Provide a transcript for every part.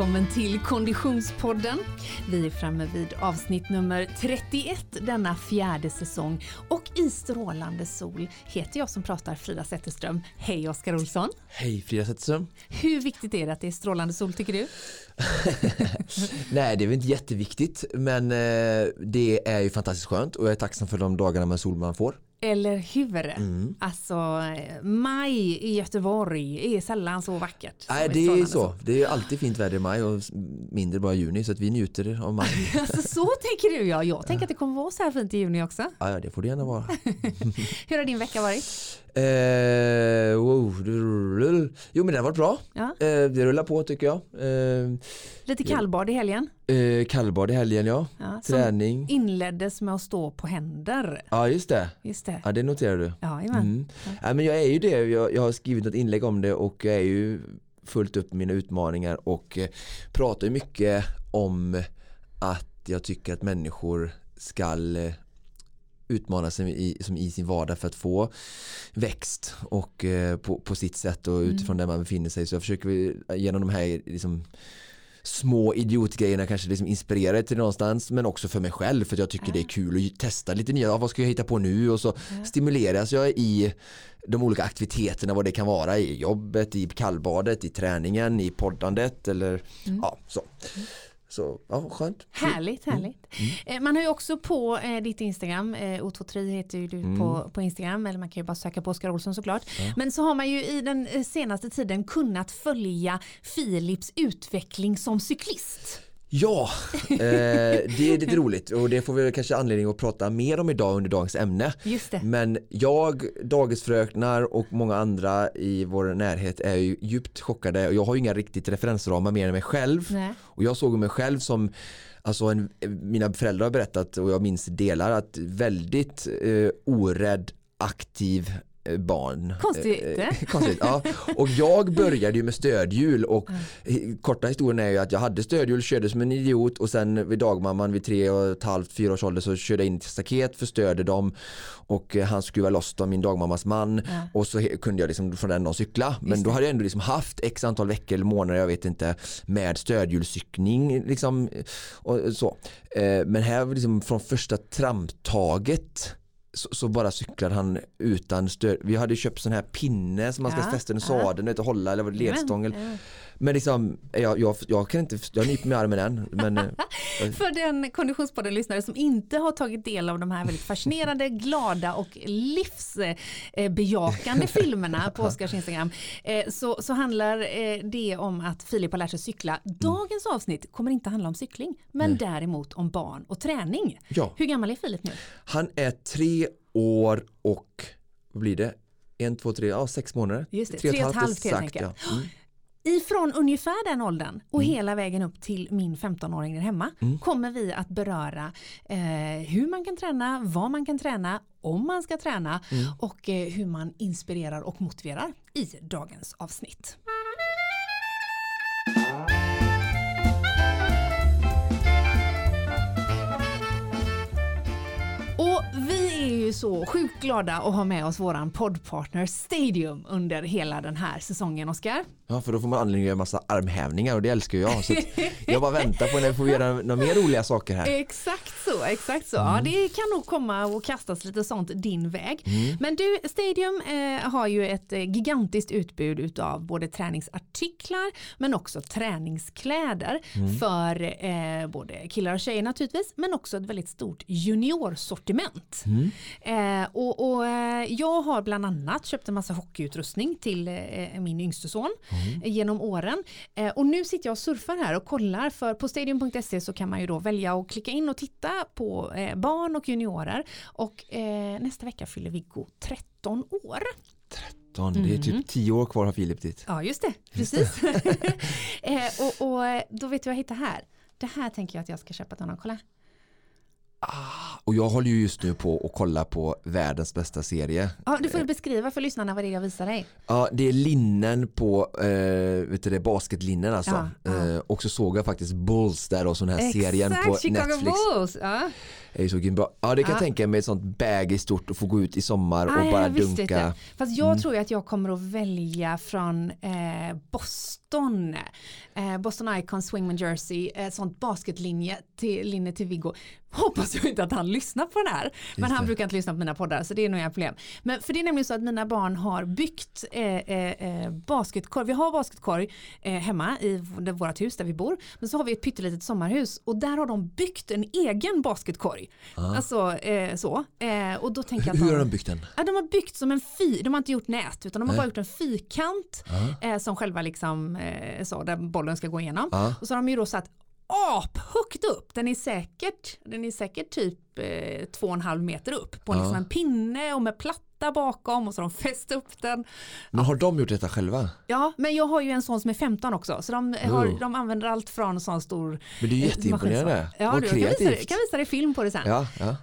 välkommen till Konditionspodden. Vi är framme vid avsnitt nummer 31 denna fjärde säsong och i strålande sol heter jag som pratar Frida Zetterström. Hej Oskar Olsson! Hej Frida Zetterström! Hur viktigt är det att det är strålande sol tycker du? Nej det är väl inte jätteviktigt men eh, det är ju fantastiskt skönt och jag är tacksam för de dagarna med sol man får. Eller hur? Mm. Alltså maj i Göteborg är sällan så vackert. Nej det är så. Det är alltid fint väder i maj och mindre bara juni så att vi njuter av maj. alltså, så tänker du ja. Jag tänker att det kommer vara så här fint i juni också. Ja det får det gärna vara. Hur har din vecka varit? Eh, wow. Jo men det har varit bra. Ja. Eh, det rullar på tycker jag. Eh, Lite kallbad i helgen? Eh, kallbad i helgen ja. ja Träning. inleddes med att stå på händer. Ja just det. Just det. Ja det noterar du. Ja, mm. ja. ja men jag är ju det. Jag, jag har skrivit ett inlägg om det och jag är ju fullt upp med mina utmaningar och eh, pratar mycket om att jag tycker att människor ska eh, utmana sig i, som i sin vardag för att få växt och eh, på, på sitt sätt och mm. utifrån mm. där man befinner sig så jag försöker genom de här liksom, små idiotgrejerna kanske liksom inspirera till någonstans men också för mig själv för jag tycker ja. det är kul att testa lite nya, vad ska jag hitta på nu och så ja. stimuleras jag i de olika aktiviteterna vad det kan vara i jobbet, i kallbadet, i träningen, i poddandet eller mm. ja så. Så ja, skönt. Härligt, mm. härligt. Mm. Mm. Man har ju också på eh, ditt Instagram, eh, O23 heter ju du mm. på, på Instagram, eller man kan ju bara söka på Oskar Olsson såklart. Ja. Men så har man ju i den eh, senaste tiden kunnat följa Philips utveckling som cyklist. Ja, eh, det är lite roligt och det får vi kanske anledning att prata mer om idag under dagens ämne. Men jag, dagisfröknar och många andra i vår närhet är ju djupt chockade och jag har ju inga riktigt referensramar mer än mig själv. Nej. Och jag såg mig själv som Alltså en, mina föräldrar har berättat och jag minns delar att väldigt eh, orädd aktiv barn. Konstigt. Eh, konstigt ja. Och jag började ju med stödhjul och mm. korta historien är ju att jag hade stödhjul, körde som en idiot och sen vid dagmamman vid tre och ett halvt, fyra års ålder så körde jag in till staket, förstörde dem och eh, han skruvade loss dem, min dagmammas man mm. och så kunde jag liksom från den dagen cykla. Men då hade jag ändå liksom haft x antal veckor eller månader, jag vet inte, med stödhjulscykling liksom och så. Men här liksom från första tramptaget så, så, bara cyklade han utan stöd. Vi hade köpt sån här pinne som man ska ja, fästa under sadeln ja. och hålla eller ledstång. Ja. Men liksom, jag, jag, jag kan inte, jag nyper med armen än. Men, eh, För den konditionspodden-lyssnare som inte har tagit del av de här väldigt fascinerande, glada och livsbejakande filmerna på Oskars Instagram eh, så, så handlar eh, det om att Filip har lärt sig cykla. Dagens mm. avsnitt kommer inte handla om cykling men Nej. däremot om barn och träning. Ja. Hur gammal är Filip nu? Han är tre år och vad blir det? En, två, tre, ja sex månader. Just det, tre, tre och ett halvt helt enkelt. Ja. Mm. Ifrån ungefär den åldern och mm. hela vägen upp till min 15-åring där hemma mm. kommer vi att beröra eh, hur man kan träna, vad man kan träna, om man ska träna mm. och eh, hur man inspirerar och motiverar i dagens avsnitt. Ju så sjukt glada att ha med oss våran poddpartner Stadium under hela den här säsongen, Oskar. Ja, för då får man anledning att göra massa armhävningar och det älskar jag. Så jag bara väntar på när vi får göra några mer roliga saker här. Exakt så, exakt så. Mm. Ja, det kan nog komma och kastas lite sånt din väg. Mm. Men du, Stadium eh, har ju ett eh, gigantiskt utbud av både träningsartiklar men också träningskläder mm. för eh, både killar och tjejer naturligtvis men också ett väldigt stort juniorsortiment. Mm. Eh, och, och eh, jag har bland annat köpt en massa hockeyutrustning till eh, min yngste son. Mm. genom åren. Eh, och nu sitter jag och surfar här och kollar för på stadium.se så kan man ju då välja att klicka in och titta på eh, barn och juniorer och eh, nästa vecka fyller Viggo 13 år. 13, det är typ 10 mm. år kvar har Filip dit. Ja just det, precis. och, och, då vet du vad jag hittar här. Det här tänker jag att jag ska köpa till honom, kolla. Och jag håller ju just nu på att kolla på världens bästa serie. Ja, du får beskriva för lyssnarna vad det är jag visar dig. Ja, det är linnen på eh, vet du det, basketlinnen alltså. Ja, ja. Eh, och så såg jag faktiskt Bulls där och sån här serien på Exakt, Chicago Netflix. Bulls. Ja. är ju så bra. Ja det kan Ja. jag tänka mig ett sånt i stort och få gå ut i sommar Ah, och bara jag dunka. inte. Fast jag Mm. tror att jag kommer att välja från eh, Boston. Eh, Boston Icon Swingman Jersey, eh, sånt basketlinje till, linje till Viggo. Hoppas jag inte att han lyssnar på den här. Men han brukar inte lyssna på mina poddar så det är nog inga problem. Men för det är nämligen så att mina barn har byggt eh, eh, eh, basketkorg. Vi har basketkorg eh, hemma i vårt hus där vi bor. Men så har vi ett pyttelitet sommarhus och där har de byggt en egen basketkorg. Alltså eh, så. Eh, och då tänker jag Hur har de byggt den? Ja, de har byggt som en fyr, de har inte gjort nät utan de har Nej. bara gjort en fyrkant eh, som själva liksom så där bollen ska gå igenom. Ja. Och så har de ju då satt aphögt upp, den är säkert, den är säkert typ eh, två och en halv meter upp på Ja. liksom en pinne och med platta bakom och så har de fäst upp den. Men har de gjort detta själva? Ja, men jag har ju en sån som är 15 också så de, har, Oh. de använder allt från en sån stor Men det är jätteimponerande. Ja, Vad du, jag kan, visa, kreativt. kan visa dig film på det sen. Ja, ja.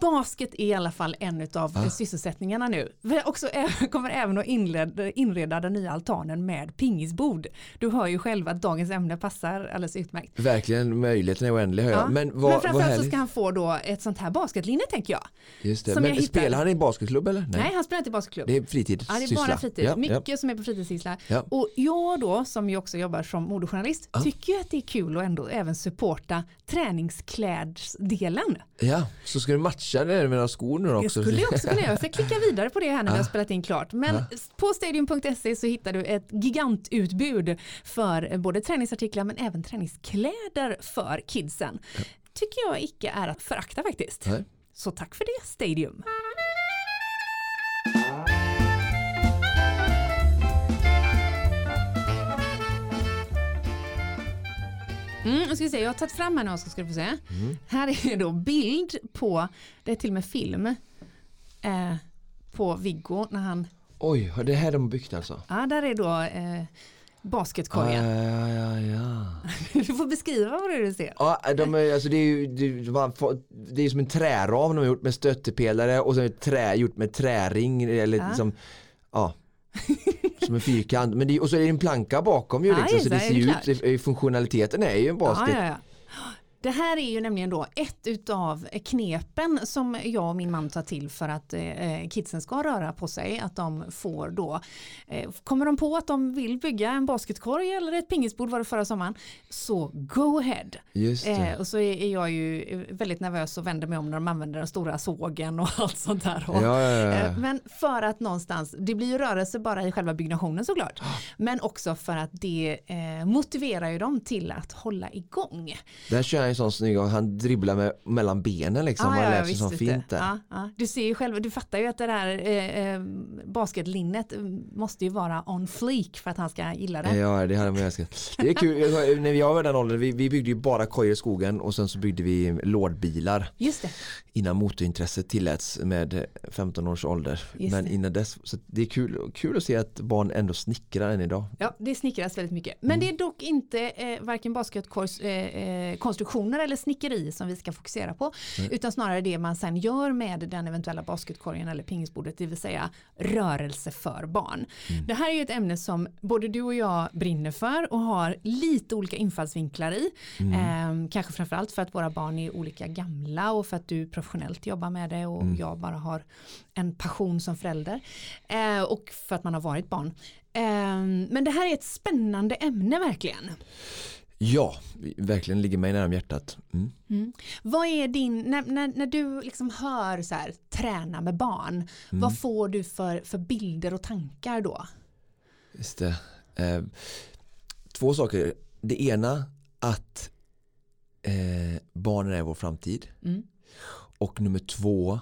Basket är i alla fall en av Ah. sysselsättningarna nu. Vi också kommer även att inreda, inreda den nya altanen med pingisbord. Du hör ju själv att dagens ämne passar alldeles utmärkt. Verkligen möjligheten är oändlig hör jag. Ja. Men Men vad, vad framförallt så ska han få då ett sånt här basketlinje tänker jag. Just det. som Men spelar han i basketklubb eller? Nej, han spelar inte i basketklubb. Det är fritid. Ja, det är bara fritid. Ja, Mycket ja. som är på fritidssyssla. Och jag då, som ju också jobbar som modejournalist, tycker ju att det är kul att ändå även supporta träningsklädsdelen. ja, så ska du matcha det med några skor nu Det också? skulle jag också kunna göra. Jag ska klicka vidare på det här när vi har spelat in klart. Men på stadium.se så hittar du ett gigantutbud för både träningsartiklar men även träningskläder för kidsen. Tycker jag icke är att förakta faktiskt. Nej. Så tack för det Stadium. Mm, jag, ska se, jag har tagit fram här nu Oskar, ska du få se. Här är då bild på, det är till och med film, eh, på Viggo när han, Oj, det här de har byggt alltså? ja där är då eh, Ja, basketkorgen. ja, ja, ja. Du får beskriva vad det är du ser. Ja, de är, alltså det är ju det, man får, det är som en träram de har gjort med stöttepelare och så är det trä, gjort med träring eller Ja. liksom, ja som en fyrkant. Men det, och så är det en planka bakom ju liksom, just så det, ser ut, det- funktionaliteten är ju en basket. Ja, ja, ja. Det här är ju nämligen då ett utav knepen som jag och min man tar till för att eh, kidsen ska röra på sig. Att de får då, eh, kommer de på att de vill bygga en basketkorg eller ett pingisbord var det förra sommaren, så go ahead. Eh, och så är, jag ju väldigt nervös och vänder mig om när de använder den stora sågen och allt sånt där. Ja, ja, ja. eh, Men för att någonstans, det blir ju rörelse bara i själva byggnationen såklart. Men också för att det eh, motiverar ju dem till att hålla igång. Där kör en sån snygg, han dribblar med, mellan benen liksom, sig visst, så vet du. fint där. Ja, ja. Du ser ju själv, du fattar ju att det där eh, eh, basketlinnet eh, måste ju vara on fleek för att han ska gilla det. Ja det hade man älskat. Det är kul, Jag- när jag var den åldern, vi, vi byggde ju bara kojor i skogen och sen så byggde vi lådbilar Just det. innan motorintresset tilläts med 15 års ålder. Just Men det. innan dess, så det är kul, kul att se att barn ändå snickrar än idag. Ja, det snickras väldigt mycket. Men det är dock inte eh, varken basketkorgskonstruktioner eh, konstruktioner eller snickeri som vi ska fokusera på. Utan snarare det man sen gör med den eventuella basketkorgen eller pingisbordet, det vill säga rörelse för barn. Det här är ju ett ämne som både du och jag brinner för och har lite olika infallsvinklar i. Eh, kanske framförallt för att våra barn är olika gamla och för att du professionellt jobbar med det och jag bara har en passion som förälder. Eh, och för att man har varit barn. Ehm, Men det här är ett spännande ämne verkligen. Ja, verkligen ligger mig nära om hjärtat. Mm. Vad är din, när, när, när du liksom hör så här, träna med barn, vad får du för, för bilder och tankar då? Just det. Eh, två saker. Det ena att eh, barnen är vår framtid. Mm. Och nummer två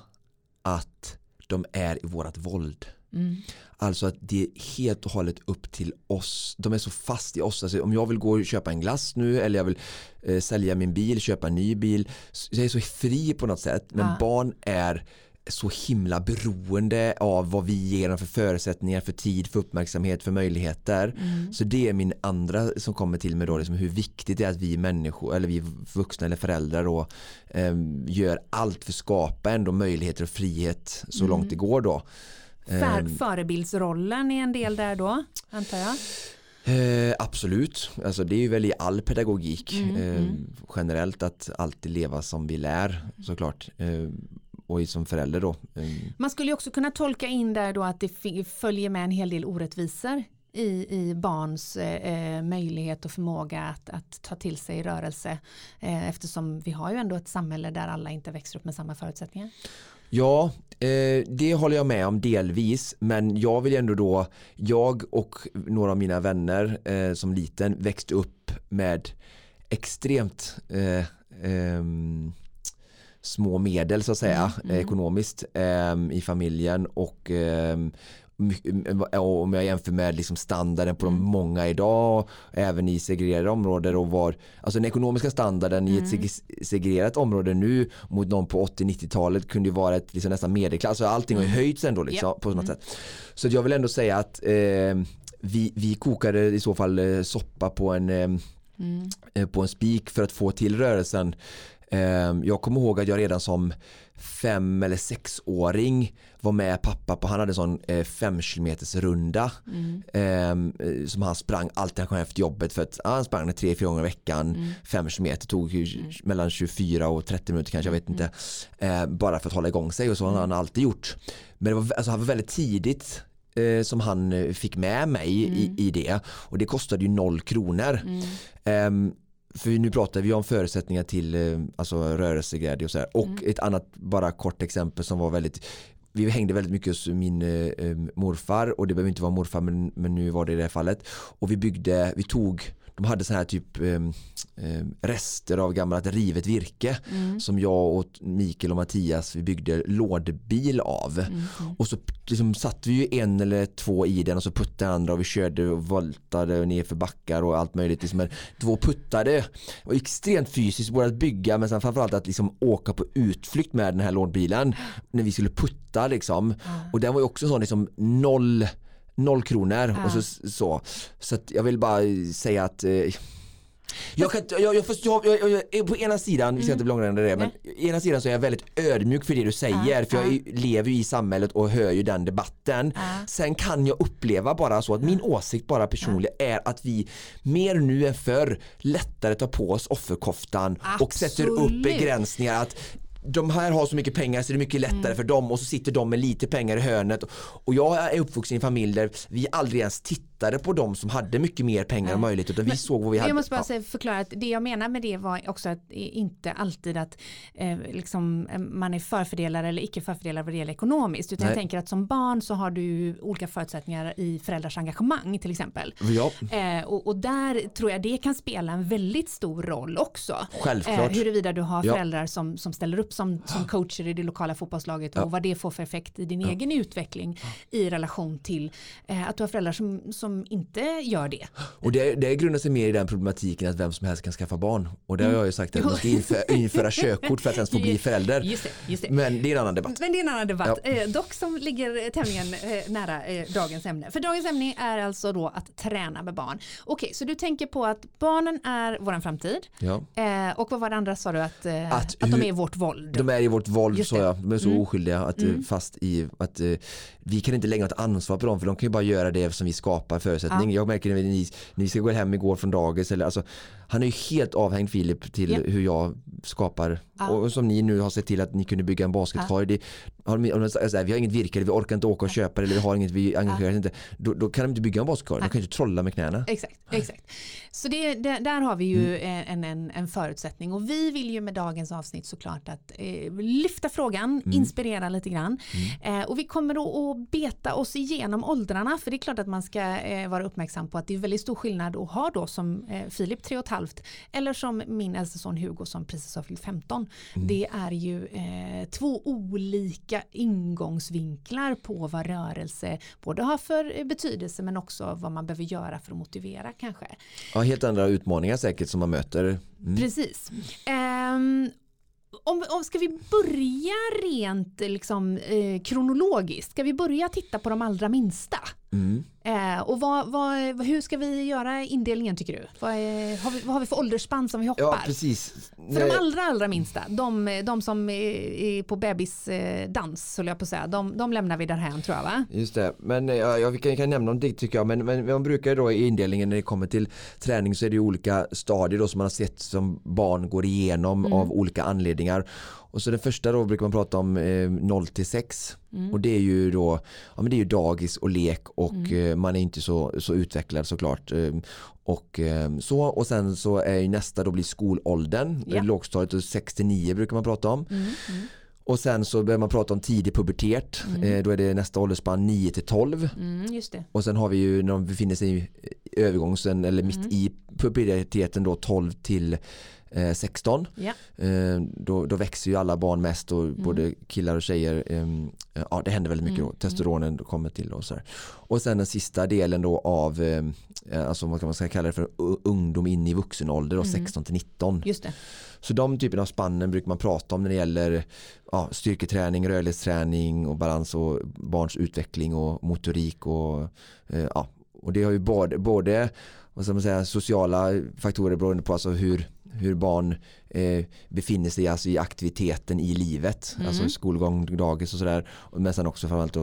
att de är i vårat våld. Mm. Alltså att det är helt och hållet upp till oss. De är så fast i oss. Alltså om jag vill gå och köpa en glass nu eller jag vill eh, sälja min bil, köpa en ny bil. Jag är så fri på något sätt. Men Ja. barn är så himla beroende av vad vi ger dem för förutsättningar, för tid, för uppmärksamhet, för möjligheter. Mm. Så det är min andra som kommer till mig då, liksom hur viktigt det är att vi människor, eller vi vuxna eller föräldrar då, eh, gör allt för att skapa ändå möjligheter och frihet så mm. långt det går då. För, ehm. förebildsrollen är en del där då, antar jag? Eh, absolut, alltså det är ju väl i all pedagogik mm, eh, mm. generellt att alltid leva som vi lär såklart. Eh, och som förälder då. Eh. Man skulle ju också kunna tolka in där då att det följer med en hel del orättvisor i, i barns eh, möjlighet och förmåga att, att, ta till sig rörelse eh, eftersom vi har ju ändå ett samhälle där alla inte växer upp med samma förutsättningar. Ja, eh, det håller jag med om delvis men jag vill ändå då, jag och några av mina vänner eh, som liten växte upp med extremt eh, ehm, små medel så att säga mm, mm. ekonomiskt ehm, i familjen och ehm, om jag jämför med liksom standarden på de mm. många idag även i segregerade områden och var alltså den ekonomiska standarden mm. i ett mm. segregerat område nu mot någon på 80-90-talet kunde ju vara ett liksom nästan medelklass alltså allting har ju mm. höjts ändå liksom, yep. på något mm. sätt så jag vill ändå säga att eh, vi, vi kokade i så fall eh, soppa på en eh, mm. På en spik för att få till rörelsen Ehm, jag kommer ihåg att jag redan som fem eller sexåring var med pappa på, han hade en sån eh, fem kilometers runda. Mm. Ehm, eh, som han sprang alltid han kom efter jobbet för att han sprang tre, fyra gånger i veckan. Mm. fem kilometer tog mm. mellan 24 och 30 minuter kanske, jag vet inte. Eh, bara för att hålla igång sig och så har han alltid gjort. Men det var, alltså, han var väldigt tidigt eh, som han eh, fick med mig i, mm. i det. Och det kostade ju noll kronor. Um, för nu pratar vi om förutsättningar till eh, alltså, rörelseglädje och så här. Och mm. ett annat bara kort exempel som var väldigt vi hängde väldigt mycket hos min eh, eh, morfar och det behöver inte vara morfar men, men nu var det i det här fallet och vi byggde, vi tog de hade så här typ eh, rester av gammalt rivet virke mm. som jag och Mikael och Mattias vi byggde lådbil av mm. och så liksom satt vi ju en eller två i den och så puttade andra och vi körde och voltade ner för backar och allt möjligt liksom, två puttade och extremt fysiskt både att bygga men sen framförallt att liksom åka på utflykt med den här lådbilen när vi skulle putta liksom mm. och den var ju också sån liksom noll noll kronor ja. och så, så. Så att jag vill bara säga att eh, jag kan, jag, jag, jag, jag, jag, på ena sidan, vi ska inte bli långrandiga det, men ena sidan så är jag väldigt ödmjuk för det du säger för jag lever ju i samhället och hör ju den debatten. Sen kan jag uppleva bara så att min åsikt bara personligen är att vi mer nu än förr lättare tar på oss offerkoftan Absolut. och sätter upp begränsningar att de här har så mycket pengar så det är mycket lättare mm. för dem och så sitter de med lite pengar i hörnet och jag är uppvuxen i en familj där vi aldrig ens tittade på dem som hade mycket mer pengar och möjlighet utan vi Men, såg vad vi hade. Jag måste bara ja. förklara att det jag menar med det var också att inte alltid att eh, liksom, eh, man är förfördelare eller icke förfördelare vad det gäller ekonomiskt utan Nej. jag tänker att som barn så har du olika förutsättningar i föräldrars engagemang till exempel. Ja. Eh, och, och, där tror jag det kan spela en väldigt stor roll också. Självklart. Eh, huruvida du har föräldrar ja. som, som ställer upp som, som coacher i det lokala fotbollslaget och vad det får för effekt i din egen utveckling i relation till eh, att du har föräldrar som, som inte gör det. Och det, det grundar sig mer i den problematiken att vem som helst kan skaffa barn. Och det har jag ju sagt att man ska införa, införa körkort för att ens få bli förälder. Just det, just det. Men det är en annan debatt. Men det är en annan debatt. Eh, dock som ligger tämligen eh, nära eh, dagens ämne. För dagens ämne är alltså då att träna med barn. Okej, så du tänker på att barnen är våran framtid. Ja. Eh, och vad var det andra sa du? Att, eh, att, att de är vårt våld. De är i vårt våld, så jag. De är så mm. oskyldiga att, mm. fast i att vi kan inte lägga något ansvar på dem för de kan ju bara göra det som vi skapar förutsättning. Ja. Jag märker när ni, ni ska gå hem igår från dagis eller alltså han är ju helt avhängd Filip till yeah. hur jag skapar ah. och som ni nu har sett till att ni kunde bygga en basketkorg. Ah. har, alltså, vi har inget virke, vi orkar inte åka och köpa det eller vi har inget, vi engagerar oss inte. Då, då, kan de inte bygga en basketkorg, de kan inte trolla med knäna. Exakt, exakt. Så det, det, där har vi ju mm. en, en, en förutsättning och vi vill ju med dagens avsnitt såklart att eh, lyfta frågan, mm. inspirera lite grann. Mm. Eh, och vi kommer då att beta oss igenom åldrarna för det är klart att man ska eh, vara uppmärksam på att det är väldigt stor skillnad att ha då som eh, Filip 3 och halvt eller som min äldste son Hugo som precis har fyllt 15. Mm. Det är ju eh, två olika ingångsvinklar på vad rörelse både har för betydelse men också vad man behöver göra för att motivera kanske. Ja, helt andra utmaningar säkert som man möter. Mm. Precis. Um, om, om, ska vi börja rent liksom, eh, kronologiskt? Ska vi börja titta på de allra minsta? Mm. Eh, och vad, vad, hur ska vi göra indelningen tycker du? Vad, är, har vi, vad har vi för åldersspann som vi hoppar? Ja, precis. För de allra, allra minsta, de, de som är på bebisdans, höll jag på att säga, de, de lämnar vi därhän tror jag va? Just det, men ja, ja, vi kan, kan nämna om det tycker jag, men, men man brukar då i indelningen när det kommer till träning så är det olika stadier då som man har sett som barn går igenom mm. av olika anledningar. Och så den första då brukar man prata om eh, 0 till 6 mm. och det är ju då ja, men det är ju dagis och lek och mm. Eh, man är inte så, så utvecklad såklart. Eh, och eh, så och sen så är nästa då blir skolåldern, ja. lågstadiet och 69 brukar man prata om. Mm. mm. Och sen så börjar man prata om tidig pubertet. Mm. Då är det nästa åldersspann 9 till 12. Mm, och sen har vi ju när de befinner sig i övergången eller mitt mm. i puberteten då 12 till 16. Ja. Eh, då, då, växer ju alla barn mest och mm. både killar och tjejer. Ehm, ja, det händer väldigt mycket mm. då. Testosteronen kommer till och så här. Och sen den sista delen då av ehm, alltså vad man ska kalla det för ungdom in i vuxen ålder, då, mm. 16 till 19. Just det. Så de typerna av spannen brukar man prata om när det gäller ja, styrketräning, rörlighetsträning och balans och barns utveckling och motorik och eh, ja, och det har ju både, både vad ska man säga, sociala faktorer beroende på alltså hur hur barn eh, befinner sig alltså i aktiviteten i livet, mm. alltså skolgång, dagis och sådär. Men sen också framförallt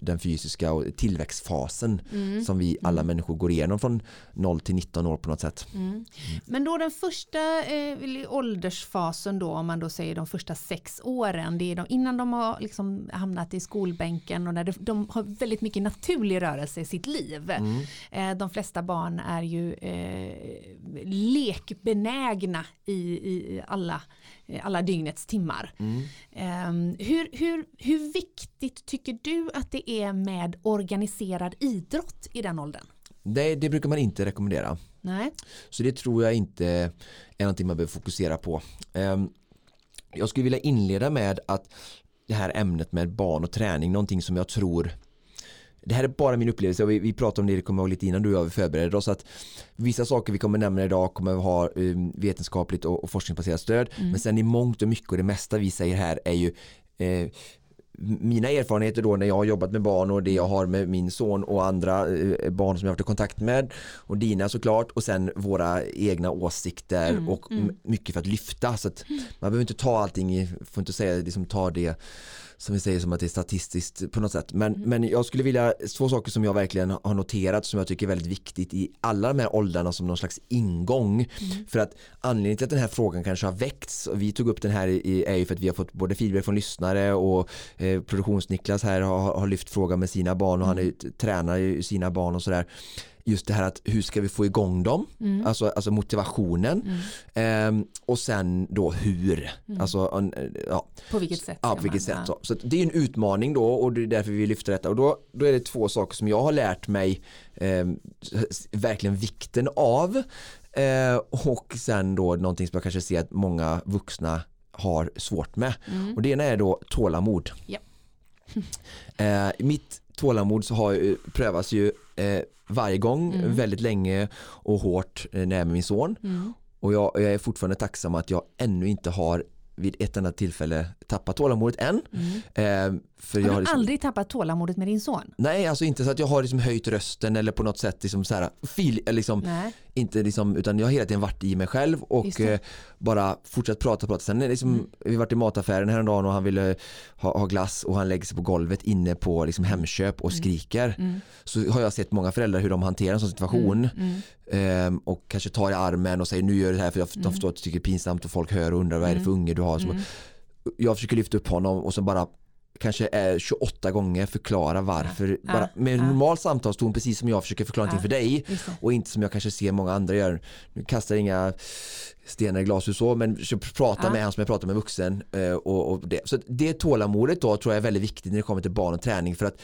den fysiska och tillväxtfasen mm. som vi alla mm. människor går igenom från 0 till 19 år på något sätt. Mm. mm. Men då den första eh, åldersfasen då, om man då säger de första sex åren, det är de, innan de har liksom hamnat i skolbänken och när de, de har väldigt mycket naturlig rörelse i sitt liv. Mm. Eh, de flesta barn är ju eh, lekbenägna i i alla, alla dygnets timmar. Mm. Um, hur, hur, hur viktigt tycker du att det är med organiserad idrott i den åldern? Nej, det brukar man inte rekommendera. Nej. Så det tror jag inte är någonting man behöver fokusera på. Um, jag skulle vilja inleda med att det här ämnet med barn och träning, någonting som jag tror det här är bara min upplevelse och vi, vi pratade om det, det kommer ihåg lite innan du och jag förberedde oss att vissa saker vi kommer nämna idag kommer ha um, vetenskapligt och, och forskningsbaserat stöd mm. men sen i mångt och mycket och det mesta vi säger här är ju eh, mina erfarenheter då när jag har jobbat med barn och det jag har med min son och andra eh, barn som jag har varit i kontakt med och dina såklart och sen våra egna åsikter mm, och mm. mycket för att lyfta så att man behöver inte ta allting, får inte säga liksom ta det som vi säger som att det är statistiskt på något sätt. Men, mm. men jag skulle vilja, två saker som jag verkligen har noterat som jag tycker är väldigt viktigt i alla de här åldrarna som någon slags ingång. Mm. För att anledningen till att den här frågan kanske har väckts och vi tog upp den här i, är ju för att vi har fått både feedback från lyssnare och eh, produktionsniklas här har, har lyft frågan med sina barn och mm. han är, tränar sina barn och sådär just det här att hur ska vi få igång dem, mm. alltså, alltså motivationen mm. eh, och sen då hur, mm. alltså ja. På vilket sätt? Ja, på vilket sätt. Så. så det är en utmaning då och det är därför vi lyfter detta och då, då är det två saker som jag har lärt mig eh, verkligen vikten av eh, och sen då någonting som jag kanske ser att många vuxna har svårt med mm. och det ena är då tålamod. Ja. eh, mitt tålamod så har, prövas ju eh, varje gång mm. väldigt länge och hårt eh, när jag är med min son. Mm. Och jag, jag, är fortfarande tacksam att jag ännu inte har vid ett enda tillfälle tappat tålamodet än. Mm. Eh, för har du har liksom, aldrig tappat tålamodet med din son? Nej, alltså inte så att jag har liksom höjt rösten eller på något sätt liksom så här, fil, liksom, inte liksom, utan jag har hela tiden varit i mig själv och eh, bara fortsatt prata, prata. Sen liksom, mm. vi varit i mataffären häromdagen och han ville ha, ha, glass och han lägger sig på golvet inne på liksom, Hemköp och mm. skriker. Mm. Så har jag sett många föräldrar hur de hanterar en sån situation eh, och kanske tar i armen och säger nu gör du det här för jag, de förstår att du tycker det är pinsamt och folk hör och undrar vad är det för unge du har. Så, jag försöker lyfta upp honom och så bara kanske är 28 gånger förklara varför. Ja, bara, med en normal samtalston precis som jag försöker förklara någonting för dig och inte som jag kanske ser många andra gör. Nu kastar inga stenar i glashus så men prata med han som jag pratar med vuxen. Eh, och, och, det. Så det tålamodet då tror jag är väldigt viktigt när det kommer till barn och träning för att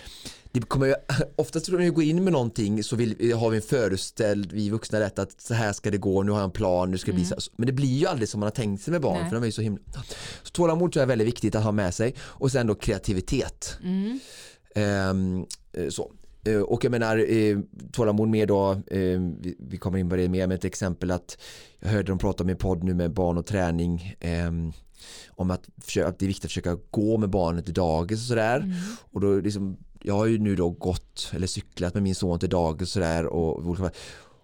det kommer ju, oftast när vi går in med någonting så vill, har vi en föreställd, vi vuxna rätt att så här ska det gå, nu har jag en plan, nu ska det mm. bli så Men det blir ju aldrig som man har tänkt sig med barn Nej. för de är ju så himla Så tålamod tror jag är väldigt viktigt att ha med sig och sen då kreativitet. Mm. Um, så. Eh, och jag menar eh, tålamod med då, eh, vi, kommer in på det mer med ett exempel att jag hörde dem prata med podd nu med barn och träning eh, om att, att det är viktigt att försöka gå med barnet till dagis och sådär mm. och då liksom jag har ju nu då gått eller cyklat med min son till dagis och sådär och,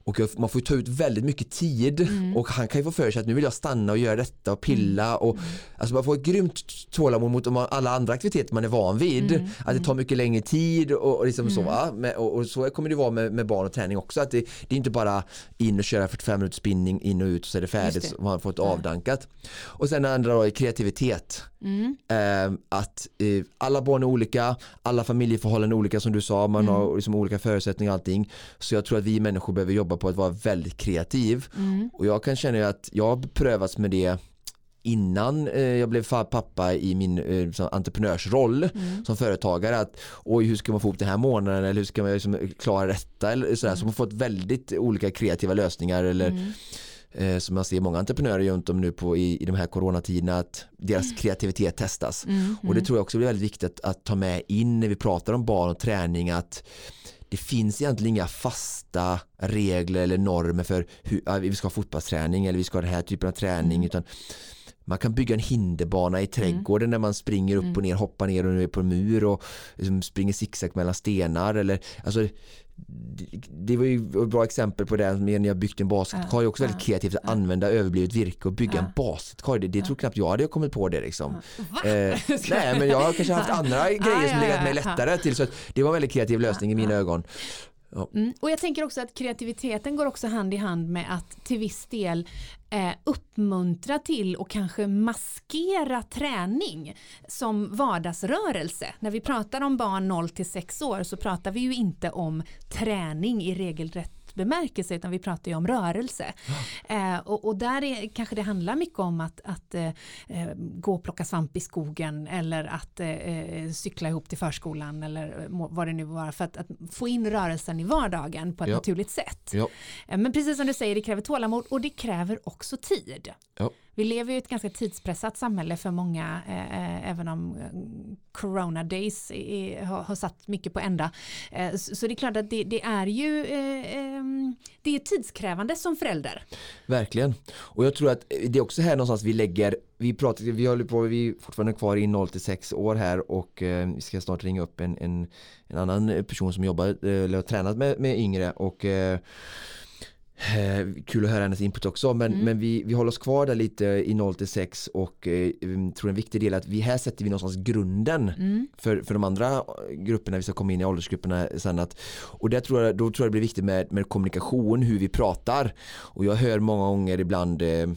och man får ta ut väldigt mycket tid mm. och han kan ju få för sig att nu vill jag stanna och göra detta och pilla mm. och mm. alltså man får ett grymt tålamod mot alla andra aktiviteter man är van vid. Mm. Att det tar mycket längre tid och, och liksom så mm. va? Och, och, så kommer det vara med, med barn och träning också att det, det, är inte bara in och köra 45 minuters spinning in och ut så är det färdigt det. och man får ett avdankat. Och sen det andra då är kreativitet. Mm. Eh, att eh, alla barn är olika, alla familjeförhållanden är olika som du sa, man mm. har liksom olika förutsättningar och allting. Så jag tror att vi människor behöver jobba på att vara väldigt kreativ. Mm. Och jag kan känna att jag har prövats med det innan eh, jag blev pappa i min eh, entreprenörsroll mm. som företagare att oj hur ska man få ihop den här månaden eller hur ska man liksom klara detta eller sådär mm. så man fått väldigt olika kreativa lösningar eller mm eh, som jag ser många entreprenörer runt om nu på i, i de här coronatiderna att deras mm. kreativitet testas. Mm, mm. Och det tror jag också blir väldigt viktigt att, att, ta med in när vi pratar om barn och träning att det finns egentligen inga fasta regler eller normer för hur vi ska ha fotbollsträning eller vi ska ha den här typen av träning mm. utan man kan bygga en hinderbana i trädgården mm. när man springer upp och mm. ner, hoppar ner och är på en mur och liksom springer zigzag mellan stenar eller alltså det var ju ett bra exempel på det när jag byggt en basketkorg ja, också väldigt ja, kreativt att ja. använda överblivet virke och bygga en basketkorg det, det tror knappt jag hade kommit på det liksom. Eh, nej men jag har kanske haft andra grejer som legat mig lättare till så det var en väldigt kreativ lösning i mina ögon Ja. Mm. Och jag tänker också att kreativiteten går också hand i hand med att till viss del eh, uppmuntra till och kanske maskera träning som vardagsrörelse. När vi pratar om barn 0 till 6 år så pratar vi ju inte om träning i regelrätt bemärkelse utan vi pratar ju om rörelse. Eh, och, och, där är, kanske det handlar mycket om att, att eh, eh gå och plocka svamp i skogen eller att eh, eh cykla ihop till förskolan eller vad det nu var för att, att få in rörelsen i vardagen på ett ja. naturligt sätt. Ja. Eh, men precis som du säger, det kräver tålamod och det kräver också tid. Ja. Vi lever i ett ganska tidspressat samhälle för många, eh, eh även om eh, corona days är, har, har satt mycket på ända. Eh, så, så, det är klart att det, det är ju eh, ehm, det är tidskrävande som förälder. Verkligen. Och jag tror att eh, det är också här någonstans vi lägger vi pratar, vi håller på, vi är fortfarande kvar i 0 till 6 år här och eh, vi ska snart ringa upp en, en, en annan person som jobbar eller har tränat med, med yngre och eh, Eh, kul att höra hennes input också men, mm. men vi, vi håller oss kvar där lite i 0 till 6 och eh, tror en viktig del är att vi här sätter vi någonstans grunden mm. för, för de andra grupperna vi ska komma in i åldersgrupperna sen att och där tror jag, då tror jag det blir viktigt med, med kommunikation hur vi pratar och jag hör många gånger ibland eh,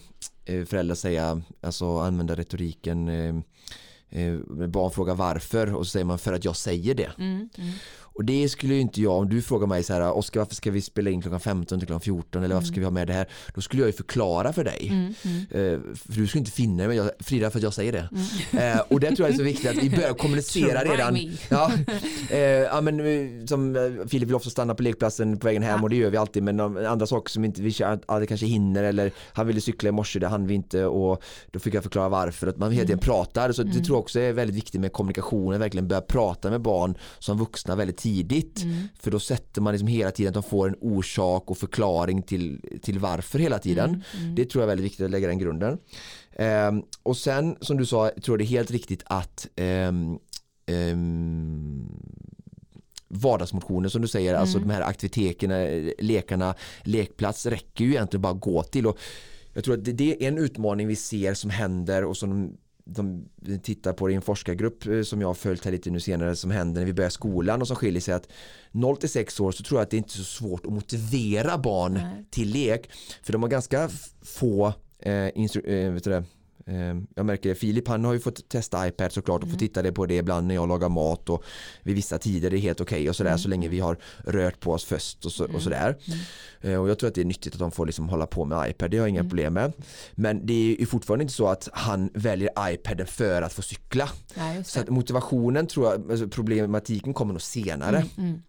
eh föräldrar säga alltså använda retoriken eh, eh, barn frågar varför och så säger man för att jag säger det. Mm, mm. Och det skulle ju inte jag, om du frågar mig så här, Oskar varför ska vi spela in klockan 15 till klockan 14 eller varför ska vi ha med det här? Då skulle jag ju förklara för dig. Mm, mm. Eh, för du skulle inte finna dig med Frida för att jag säger det. Mm. Eh, och det tror jag är så viktigt att vi börjar kommunicera redan. Ja, eh, ja, men, som Filip vill också stanna på lekplatsen på vägen hem ja. och det gör vi alltid men andra saker som inte vi aldrig kanske hinner eller han ville cykla i morse det hann vi inte och då fick jag förklara varför att man hela tiden mm. pratar så det mm. tror jag också är väldigt viktigt med kommunikationen verkligen börja prata med barn som vuxna väldigt tidigt tidigt. Mm. För då sätter man liksom hela tiden att de får en orsak och förklaring till, till varför hela tiden. Mm. Mm. Det tror jag är väldigt viktigt att lägga den grunden. Um, och sen som du sa, tror jag det är helt riktigt att um, um, vardagsmotionen som du säger, alltså mm. alltså de här aktiviteterna, lekarna, lekplats räcker ju egentligen bara att gå till. Och jag tror att det, det är en utmaning vi ser som händer och som de tittar på det i en forskargrupp eh, som jag har följt här lite nu senare som händer när vi börjar skolan och som skiljer sig att 0 till 6 år så tror jag att det inte är så svårt att motivera barn Nej. till lek för de har ganska få eh, eh, det, Ehm, jag märker det, Filip han har ju fått testa iPad såklart och mm. få titta det på det ibland när jag lagar mat och vid vissa tider det är helt okej okay och sådär mm. så länge vi har rört på oss först och, så, och mm. sådär. Mm. Ehm, och jag tror att det är nyttigt att de får liksom hålla på med iPad, det har jag inga mm. problem med. Men det är ju fortfarande inte så att han väljer iPaden för att få cykla. Ja, så motivationen tror jag, alltså problematiken kommer nog senare. Mm,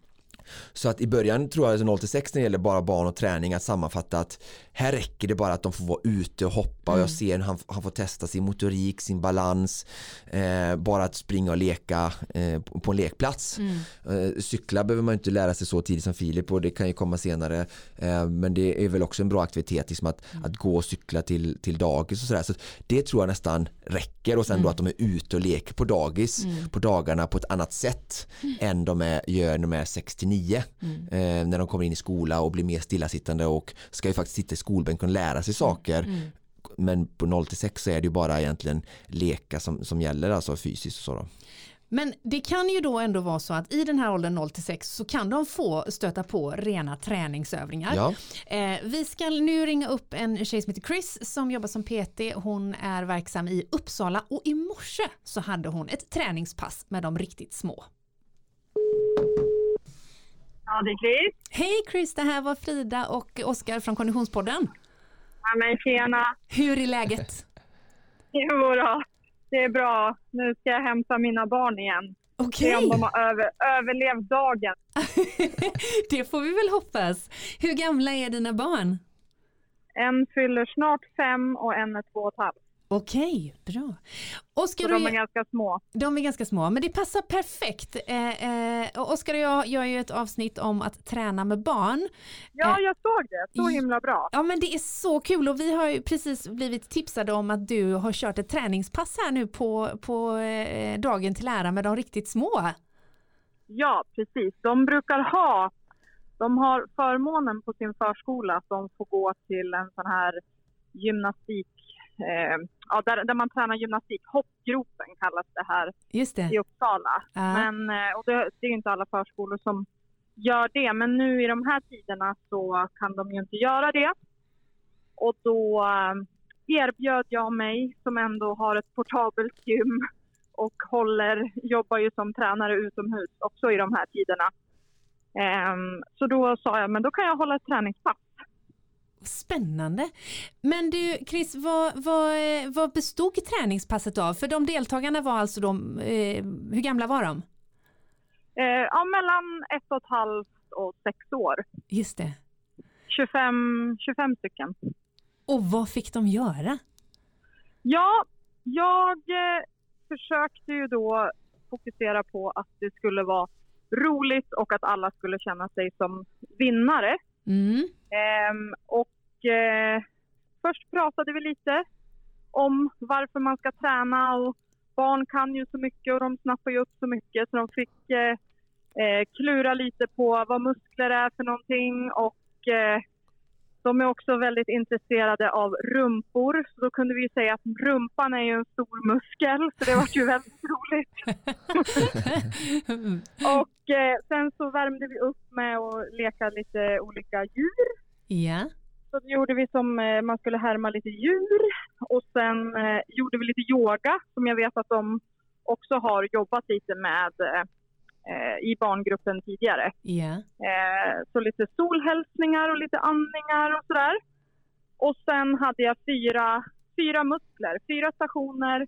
Så att i början tror jag 0 till 6 när det gäller bara barn och träning att sammanfatta att här räcker det bara att de får vara ute och hoppa. Och jag ser han, han får testa sin motorik, sin balans, eh, bara att springa och leka eh, på en lekplats. Eh, cykla behöver man inte lära sig så tidigt som Filip och det kan ju komma senare. Eh, men det är väl också en bra aktivitet liksom att, att gå och cykla till, till dagis och sådär. Så det tror jag nästan räcker. Och sen då att de är ute och leker på dagis på dagarna på ett annat sätt än de är, gör när de är 6 till 9 eh, när de kommer in i skola och blir mer stillasittande och ska ju faktiskt sitta i skolbänken och lära sig saker men på 0 till 6 så är det ju bara egentligen leka som, som gäller alltså fysiskt och så då. Men det kan ju då ändå vara så att i den här åldern 0 till 6 så kan de få stöta på rena träningsövningar. Ja. Eh, vi ska nu ringa upp en tjej som heter Chris som jobbar som PT. Hon är verksam i Uppsala och i morse så hade hon ett träningspass med de riktigt små. Ja, det är Chris. Hej Chris, det här var Frida och Oskar från Konditionspodden. Ja, men tjena. Hur är läget? Jo då, det är bra. Nu ska jag hämta mina barn igen. Okej, Se om de har över, överlevt dagen. det får vi väl hoppas. Hur gamla är dina barn? En fyller snart fem och en är två och ett halvt. Okej, bra. Oskar, de är ganska små. De är ganska små, men det passar perfekt. Eh, eh, Oskar och jag gör ju ett avsnitt om att träna med barn. Ja, Eh, jag såg det. Så himla bra. Ja, men det är så kul och vi har ju precis blivit tipsade om att du har kört ett träningspass här nu på, på eh, dagen till ära med de riktigt små. Ja, precis. De brukar ha, de har förmånen på sin förskola att de får gå till en sån här gymnastik, eh, ja, där, där man tränar gymnastik. Hoppgropen kallas det här det. i Uppsala. Ja. Men, eh, och det, det är inte alla förskolor som gör det. Men nu i de här tiderna så kan de ju inte göra det. Och då eh, erbjöd jag mig, som ändå har ett portabelt gym och håller, jobbar ju som tränare utomhus också i de här tiderna. Ehm, så då sa jag, men då kan jag hålla ett träningspass. Spännande. Men du Chris, vad, vad, eh, vad bestod träningspasset av? För de deltagarna var alltså de, eh, hur gamla var de? Eh, ja, mellan ett och ett halvt och sex år. Just det. 25, 25 stycken. Och vad fick de göra? Ja, jag eh, försökte ju då fokusera på att det skulle vara roligt och att alla skulle känna sig som vinnare. Mm. Ehm, och eh, först pratade vi lite om varför man ska träna och barn kan ju så mycket och de snappar ju upp så mycket så de fick eh, eh klura lite på vad muskler är för någonting och eh, de är också väldigt intresserade av rumpor. Så då kunde vi säga att rumpan är ju en stor muskel, så det var ju väldigt roligt. Och eh, sen så värmde vi upp med att leka lite olika djur. ja. Så det gjorde vi som eh, man skulle härma lite djur. Och sen eh, gjorde vi lite yoga som jag vet att de också har jobbat lite med eh, i barngruppen tidigare. Eh, så lite solhälsningar och lite andningar och sådär. Och sen hade jag fyra, fyra muskler, fyra stationer,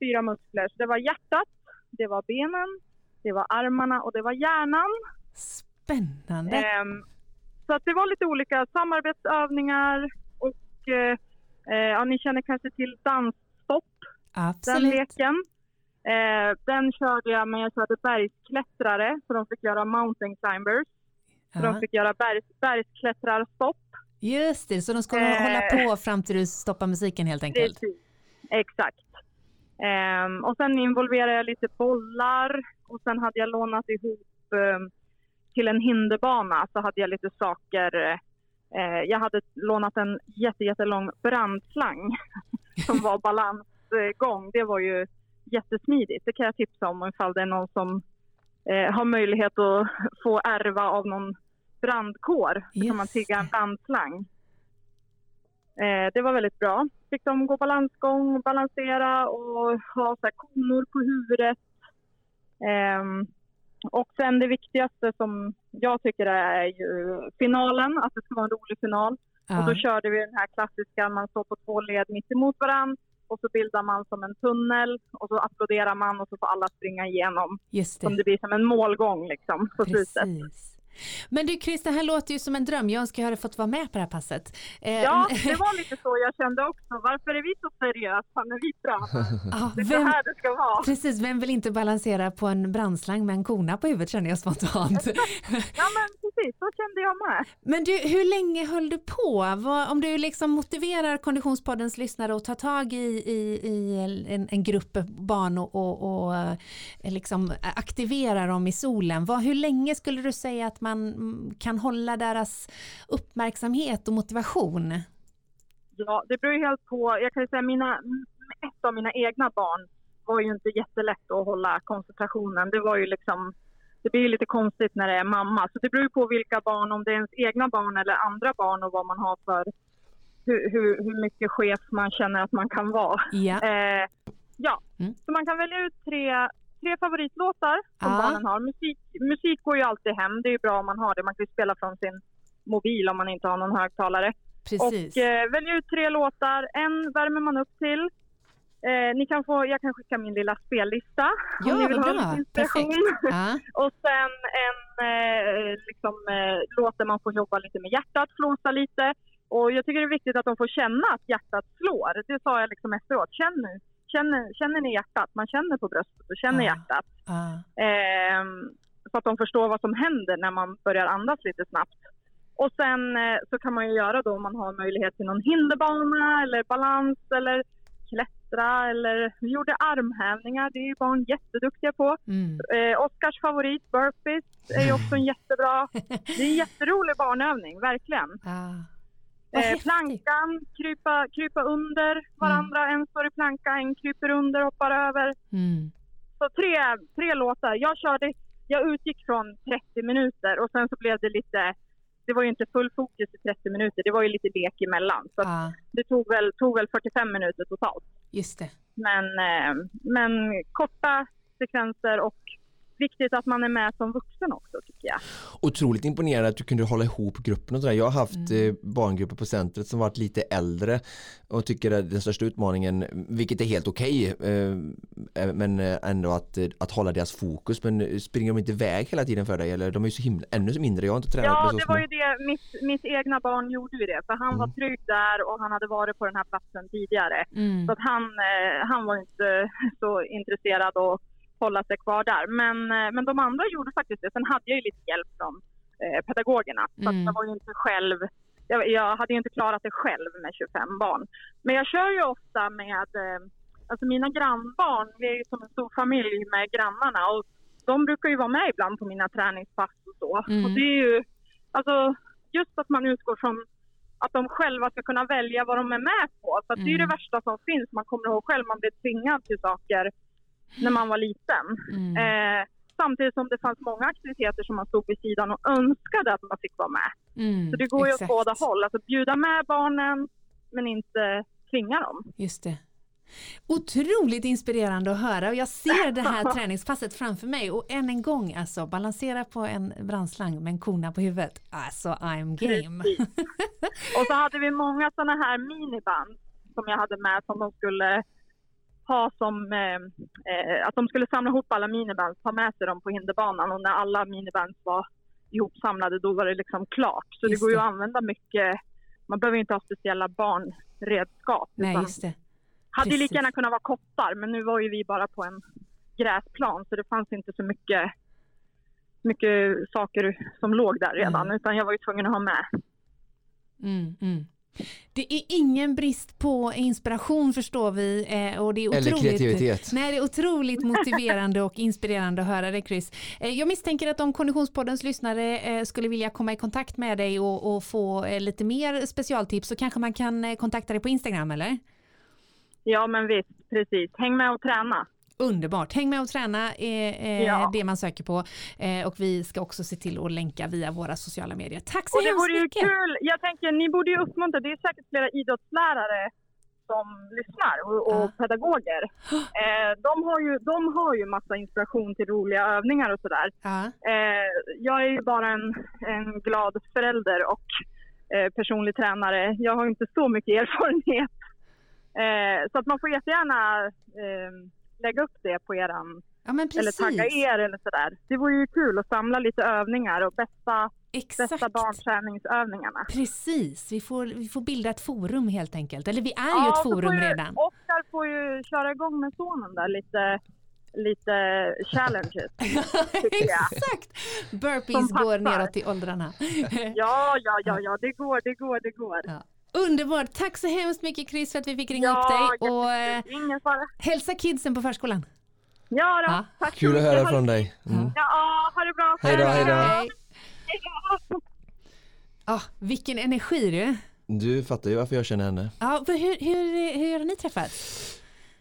fyra muskler. Så det var hjärtat, det var benen, det var armarna och det var hjärnan. Spännande. Ehm, så att det var lite olika samarbetsövningar och eh, eh, ja, ni känner kanske till dansstopp, den Absolut. leken. Eh, den körde jag men jag körde bergsklättrare så de fick göra mountain climbers. Så de fick göra bergs, bergsklättrarstopp. Just det, så de ska Eh. hålla på fram till du stoppar musiken helt enkelt. Precis. Exakt. Ehm, och sen involverade jag lite bollar och sen hade jag lånat ihop ehm, till en hinderbana så hade jag lite saker. Eh, jag hade lånat en jätte, jättelång brandslang som var balansgång. Det var ju jättesmidigt. Det kan jag tipsa om ifall det är någon som eh, har möjlighet att få ärva av någon brandkår. Så kan man tigga en brandslang. Eh, det var väldigt bra. Fick de gå balansgång, balansera och ha så konor på huvudet. Ehm, och sen det viktigaste som jag tycker är ju finalen, att det ska vara en rolig final. Och då Ja, körde vi den här klassiska, man står på två led mitt emot varandra och så bildar man som en tunnel och så applåderar man och så får alla springa igenom. just Som det. det blir som en målgång liksom på slutet. Men du Chris, det här låter ju som en dröm. Jag önskar jag hade fått vara med på det här passet. Eh, ja, det var lite så jag kände också. Varför är vi så seriösa när vi tränar? Ja, det är vem, så här det ska vara. Precis, vem vill inte balansera på en brandslang med en kona på huvudet känner jag spontant. ja men precis, så kände jag med. Men du, hur länge höll du på? Vad, om du liksom motiverar Konditionspoddens lyssnare att ta tag i, i, i en, en grupp barn och, och, och eh, liksom aktivera dem i solen, vad, hur länge skulle du säga att man kan hålla deras uppmärksamhet och motivation? Ja, det beror ju helt på. Jag kan säga mina, ett av mina egna barn var ju inte jättelätt att hålla koncentrationen. Det var ju liksom, det blir ju lite konstigt när det är mamma. Så det beror ju på vilka barn, om det är ens egna barn eller andra barn och vad man har för, hur, hur, hur mycket chef man känner att man kan vara. Ja. Eh, ja, mm. så man kan välja ut tre tre favoritlåtar som ah. barnen har. Musik, musik går ju alltid hem. Det är bra om man har det. Man kan ju spela från sin mobil om man inte har någon högtalare. Precis. Och eh, välja ut tre låtar. En värmer man upp till. Eh, ni kan få, jag kan skicka min lilla spellista ja, om ni vill ha lite inspiration. Ah. och sen en eh, liksom, eh, låt där man får jobba lite med hjärtat, flåsa lite. Och jag tycker det är viktigt att de får känna att hjärtat slår. Det sa jag liksom efteråt. Känn nu känner, känner ni hjärtat? Man känner på bröstet och känner ah. hjärtat. Ah. Eh, så att de förstår vad som händer när man börjar andas lite snabbt. Och sen eh, så kan man ju göra då om man har möjlighet till någon hinderbana eller balans eller klättra eller vi gjorde armhävningar. Det är ju barn jätteduktiga på. Mm. Eh, Oskars favorit, burpees, är ju också en jättebra. Det är en jätterolig barnövning, verkligen. Ah. Eh, plankan, krypa, krypa under varandra. Mm. En står i planka, en kryper under, hoppar över. Mm. Så tre, tre låtar. Jag körde, jag utgick från 30 minuter och sen så blev det lite, det var ju inte full fokus i 30 minuter, det var ju lite lek emellan. Så ah. det tog väl, tog väl 45 minuter totalt. Just det. Men, eh, men korta sekvenser och viktigt att man är med som vuxen också tycker jag. Otroligt imponerande att du kunde hålla ihop gruppen och sådär. Jag har haft mm. Eh, barngrupper på centret som varit lite äldre och tycker att den största utmaningen, vilket är helt okej, okay, eh, eh, men ändå att, att hålla deras fokus. Men springer de inte iväg hela tiden för dig? Eller de är ju så himla, ännu mindre, jag har inte tränat Ja, det var ju det, mitt, mitt egna barn gjorde ju det, för han mm. var trygg där och han hade varit på den här platsen tidigare. Mm. Så att han, han var inte så intresserad och hålla sig kvar där. Men, eh, men de andra gjorde faktiskt det. Sen hade jag ju lite hjälp från eh, pedagogerna. Så mm. jag var ju inte själv, jag, jag, hade ju inte klarat det själv med 25 barn. Men jag kör ju ofta med, eh, alltså mina grannbarn, vi är ju som en stor familj med grannarna och de brukar ju vara med ibland på mina träningspass och så. Mm. Och det är ju, alltså just att man utgår från att de själva ska kunna välja vad de är med på. För mm. det är det värsta som finns. Man kommer ihåg själv, man blir tvingad till saker när man var liten. Mm. Eh, samtidigt som det fanns många aktiviteter som man stod vid sidan och önskade att man fick vara med. Mm, så det går ju åt båda håll. Alltså bjuda med barnen men inte tvinga dem. Just det. Otroligt inspirerande att höra och jag ser det här träningspasset framför mig och än en gång alltså balansera på en brandslang med en kona på huvudet. Alltså I'm game. och så hade vi många sådana här miniband som jag hade med som de skulle ha som eh, eh, att de skulle samla ihop alla minibands, ta med sig dem på hinderbanan och när alla minibands var ihopsamlade då var det liksom klart. Så Just det går ju att använda mycket, man behöver inte ha speciella barnredskap. Nej, just det. Hade Precis. lika gärna kunnat vara kottar men nu var ju vi bara på en gräsplan så det fanns inte så mycket, mycket saker som låg där redan Mm. utan jag var ju tvungen att ha med. Mm, mm. Det är ingen brist på inspiration förstår vi eh, och det är Eller otroligt, kreativitet. Nej, det är otroligt motiverande och inspirerande att höra det Chris. Eh, jag misstänker att om Konditionspoddens lyssnare eh, skulle vilja komma i kontakt med dig och, och få lite mer specialtips så kanske man kan kontakta dig på Instagram eller? Ja men visst, precis. Häng med och träna. Underbart, häng med och träna är eh, Ja. det man söker på eh, och vi ska också se till att länka via våra sociala medier. Tack så Och det hemskt vore ju mycket! kul. Jag tänker, ni borde ju uppmuntra. Det är säkert flera idrottslärare som lyssnar och, och Ja. pedagoger. Eh, de, har ju, de har ju massa inspiration till roliga övningar och sådär. Ja, Eh, jag är ju bara en, en glad förälder och eh, personlig tränare. Jag har inte så mycket erfarenhet. Eh, så att man får jättegärna eh, lägga upp det på eran, Ja eller tagga er eller sådär. Det vore ju kul att samla lite övningar och bästa, bästa barnträningsövningarna. Precis, vi får, vi får bilda ett forum helt enkelt. Eller vi är ju Ja, ett så forum ju, redan. Oskar får ju köra igång med sonen där lite, lite challenges. Exakt! Burpees går neråt i åldrarna. Ja, ja, ja, ja, det går, det går, det går. Ja. Underbart! Tack så hemskt mycket Chris för att vi fick ringa Ja, upp dig och eh, Ingen fara. hälsa kidsen på förskolan. Ja, då. Ja. tack så Kul att höra från dig. Mm. Ja, ha det bra. Hej då, hej då. Ah, vilken energi du! Du fattar ju varför jag känner henne. Ja, för hur, hur, hur har ni träffats?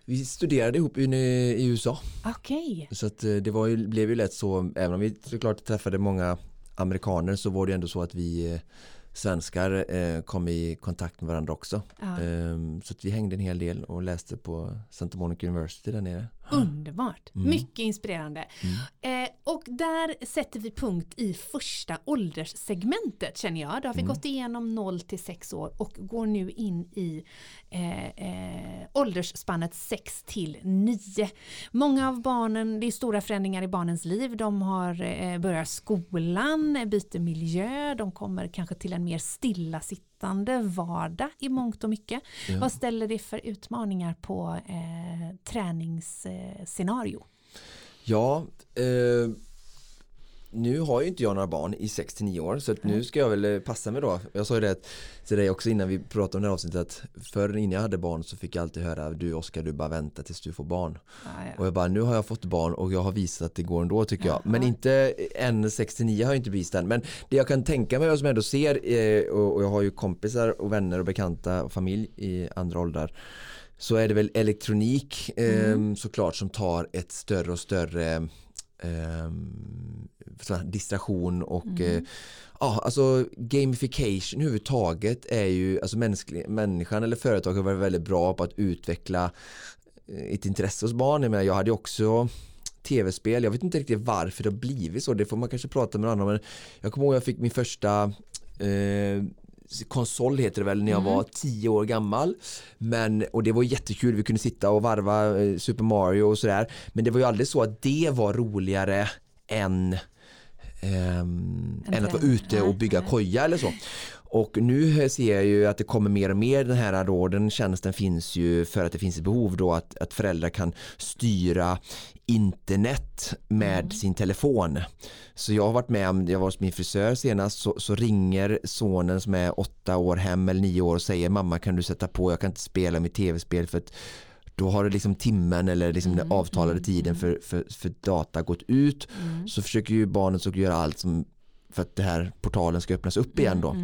Vi studerade ihop i, i USA. Okej. Så att eh, det var ju, blev ju lätt så, även om vi såklart träffade många amerikaner så var det ändå så att vi eh, svenskar eh, kom i kontakt med varandra också. Ja. Ehm, så vi hängde en hel del och läste på Santa Monica University där nere. Underbart, Mm. mycket inspirerande. Eh, och där sätter vi punkt i första ålderssegmentet känner jag. Då har vi Mm. gått igenom 0 till 6 år och går nu in i eh, eh, åldersspannet 6 till 9. Många av barnen, det är stora förändringar i barnens liv. De har eh, börjar skolan, eh, byter miljö, de kommer kanske till en mer stillasittande vardag i mångt och mycket. Ja. Vad ställer det för utmaningar på eh, träningsscenario? Ja, eh, nu har ju inte jag några barn i 6-9 år så nu ska jag väl eh, passa mig då. Jag sa ju det till dig också innan vi pratade om det här avsnittet att förr innan jag hade barn så fick jag alltid höra du Oskar du bara vänta tills du får barn. Och jag bara nu har jag fått barn och jag har visat att det går ändå tycker jag. Men inte än 69 har jag inte bevisat än. Men det jag kan tänka mig och som jag ändå ser eh, och och jag har ju kompisar och vänner och bekanta och familj i andra åldrar så är det väl elektronik eh, såklart som tar ett större och större eh, här distraktion och eh, ja, alltså gamification överhuvudtaget är ju, alltså mänsklig, människan eller företag har varit väldigt bra på att utveckla eh, ett intresse hos barn. Jag, menar, jag hade också tv-spel, jag vet inte riktigt varför det har blivit så, det får man kanske prata med någon annan om. Jag kommer ihåg jag fick min första eh, konsol heter det väl när jag var 10 år gammal. Men och det var jättekul vi kunde sitta och varva eh, Super Mario och sådär. Men det var ju aldrig så att det var roligare än ehm, än att vara ute och bygga koja eller så. Och nu ser jag ju att det kommer mer och mer den här då, den tjänsten finns ju för att det finns ett behov då att, att föräldrar kan styra internet med sin telefon. Så jag har varit med om, jag var hos min frisör senast så, så ringer sonen som är åtta år hem eller nio år och säger mamma kan du sätta på, jag kan inte spela mitt tv-spel för att då har det liksom timmen eller liksom den avtalade tiden för, för, för data gått ut. Så försöker ju barnet så göra allt som för att det här portalen ska öppnas upp igen då.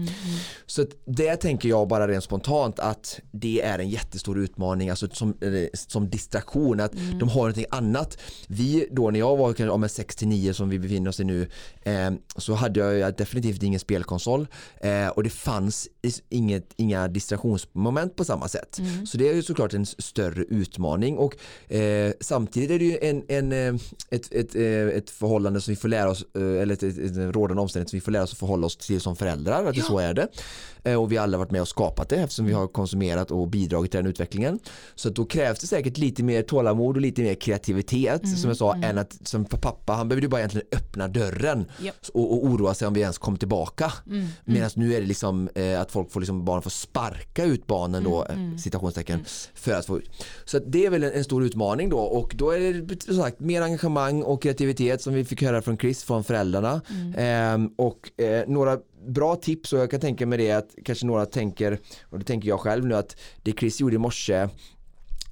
Så att det tänker jag bara rent spontant att det är en jättestor utmaning alltså som, eh, som distraktion att de har någonting annat. Vi då när jag var kanske om 6 till 9 som vi befinner oss i nu eh, så hade jag definitivt ingen spelkonsol eh, och det fanns inget, inga distraktionsmoment på samma sätt. Så det är ju såklart en större utmaning och eh, samtidigt är det ju en, en, eh, ett, ett, eh, ett förhållande som vi får lära oss eller ett, ett, ett rådande omständighet som vi får lära oss att förhålla oss till som föräldrar att det så är det. Eh, och vi har alla varit med och skapat det eftersom vi har konsumerat och bidragit till den utvecklingen. Så då krävs det säkert lite mer tålamod och lite mer kreativitet som jag sa än att som för pappa han behövde ju bara egentligen öppna dörren Japp. och, och oroa sig om vi ens kom tillbaka. Medan nu är det liksom eh, att folk får liksom barn får sparka ut barnen då eh, citationstecken för att få ut. Så det är väl en, en stor utmaning då och då är det som sagt mer engagemang och kreativitet som vi fick höra från Chris från föräldrarna Ehm, och eh, några bra tips och jag kan tänka mig det att kanske några tänker och det tänker jag själv nu att det Chris gjorde i morse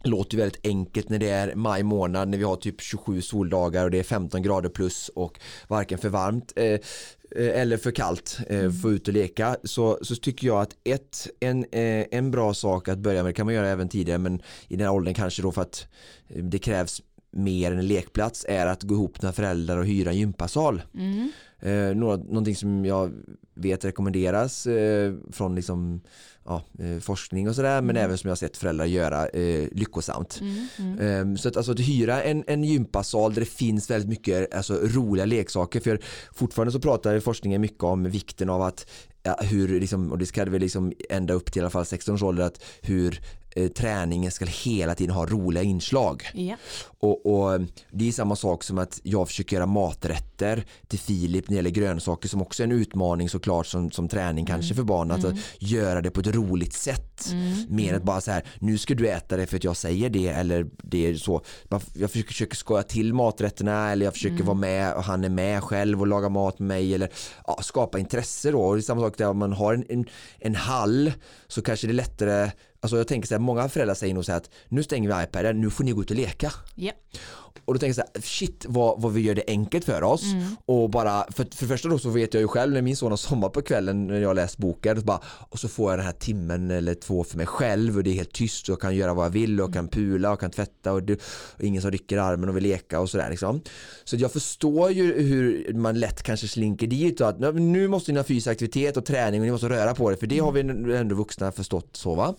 låter väldigt enkelt när det är maj månad när vi har typ 27 soldagar och det är 15 grader plus och varken för varmt eh, eh, eller för kallt eh, för att få ut och leka. Så, så tycker jag att ett, en, eh, en bra sak att börja med, det kan man göra även tidigare men i den här åldern kanske då för att eh, det krävs mer än en lekplats är att gå ihop med föräldrar och hyra en gympasal. Eh, några, någonting som jag vet rekommenderas eh, från liksom, ja, eh, forskning och sådär men även som jag har sett föräldrar göra eh, lyckosamt. Eh, så att, alltså, att hyra en, en gympasal där det finns väldigt mycket alltså, roliga leksaker för fortfarande så pratar forskningen mycket om vikten av att hur, liksom, och det ska det väl liksom ända upp till i alla fall 16 års ålder att hur eh, träningen ska hela tiden ha roliga inslag. Ja. Och, och Det är samma sak som att jag försöker göra maträtter till Filip när det gäller grönsaker som också är en utmaning såklart som, som träning kanske för barn. Att Mm. göra det på ett roligt sätt. Mer än bara så här, nu ska du äta det för att jag säger det eller det är så. Jag försöker, försöker skoja till maträtterna eller jag försöker Mm. vara med och han är med själv och lagar mat med mig eller ja, skapa intresse då. Och det är samma sak där om man har en, en, en hall så kanske det är lättare Alltså jag tänker så här, många föräldrar säger nog så här att nu stänger vi iPaden, nu får ni gå ut och leka. Ja. Och då tänker jag så här, shit vad, vad vi gör det enkelt för oss. Och bara, för, för det första då så vet jag ju själv när min son har sommat på kvällen när jag läst boken. Och så, bara, och så får jag den här timmen eller två för mig själv och det är helt tyst och jag kan göra vad jag vill och kan pula och kan tvätta och, det, och ingen som rycker armen och vill leka och sådär liksom. Så jag förstår ju hur man lätt kanske slinker dit och att "Nej, men nu måste ni ha fysisk aktivitet och träning och ni måste röra på det för det har vi ändå vuxna förstått så va.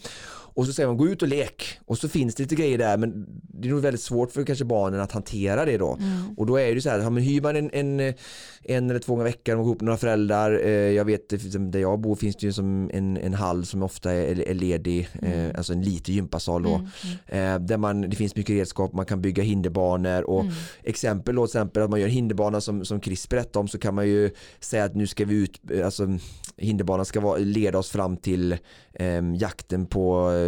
Och så säger man gå ut och lek och så finns det lite grejer där men det är nog väldigt svårt för kanske barnen att hantera det då. Och då är det så här, ja, men hyr man en, en, en eller två gånger i veckan och går ihop med några föräldrar. Eh, jag vet där jag bor finns det ju som en, en hall som ofta är, är ledig, eh, alltså en liten gympasal då. Eh, där man, det finns mycket redskap, man kan bygga hinderbanor och exempel då exempel att man gör hinderbana som, som Chris berättade om så kan man ju säga att nu ska vi ut, eh, alltså hinderbanan ska vara, leda oss fram till eh, jakten på eh,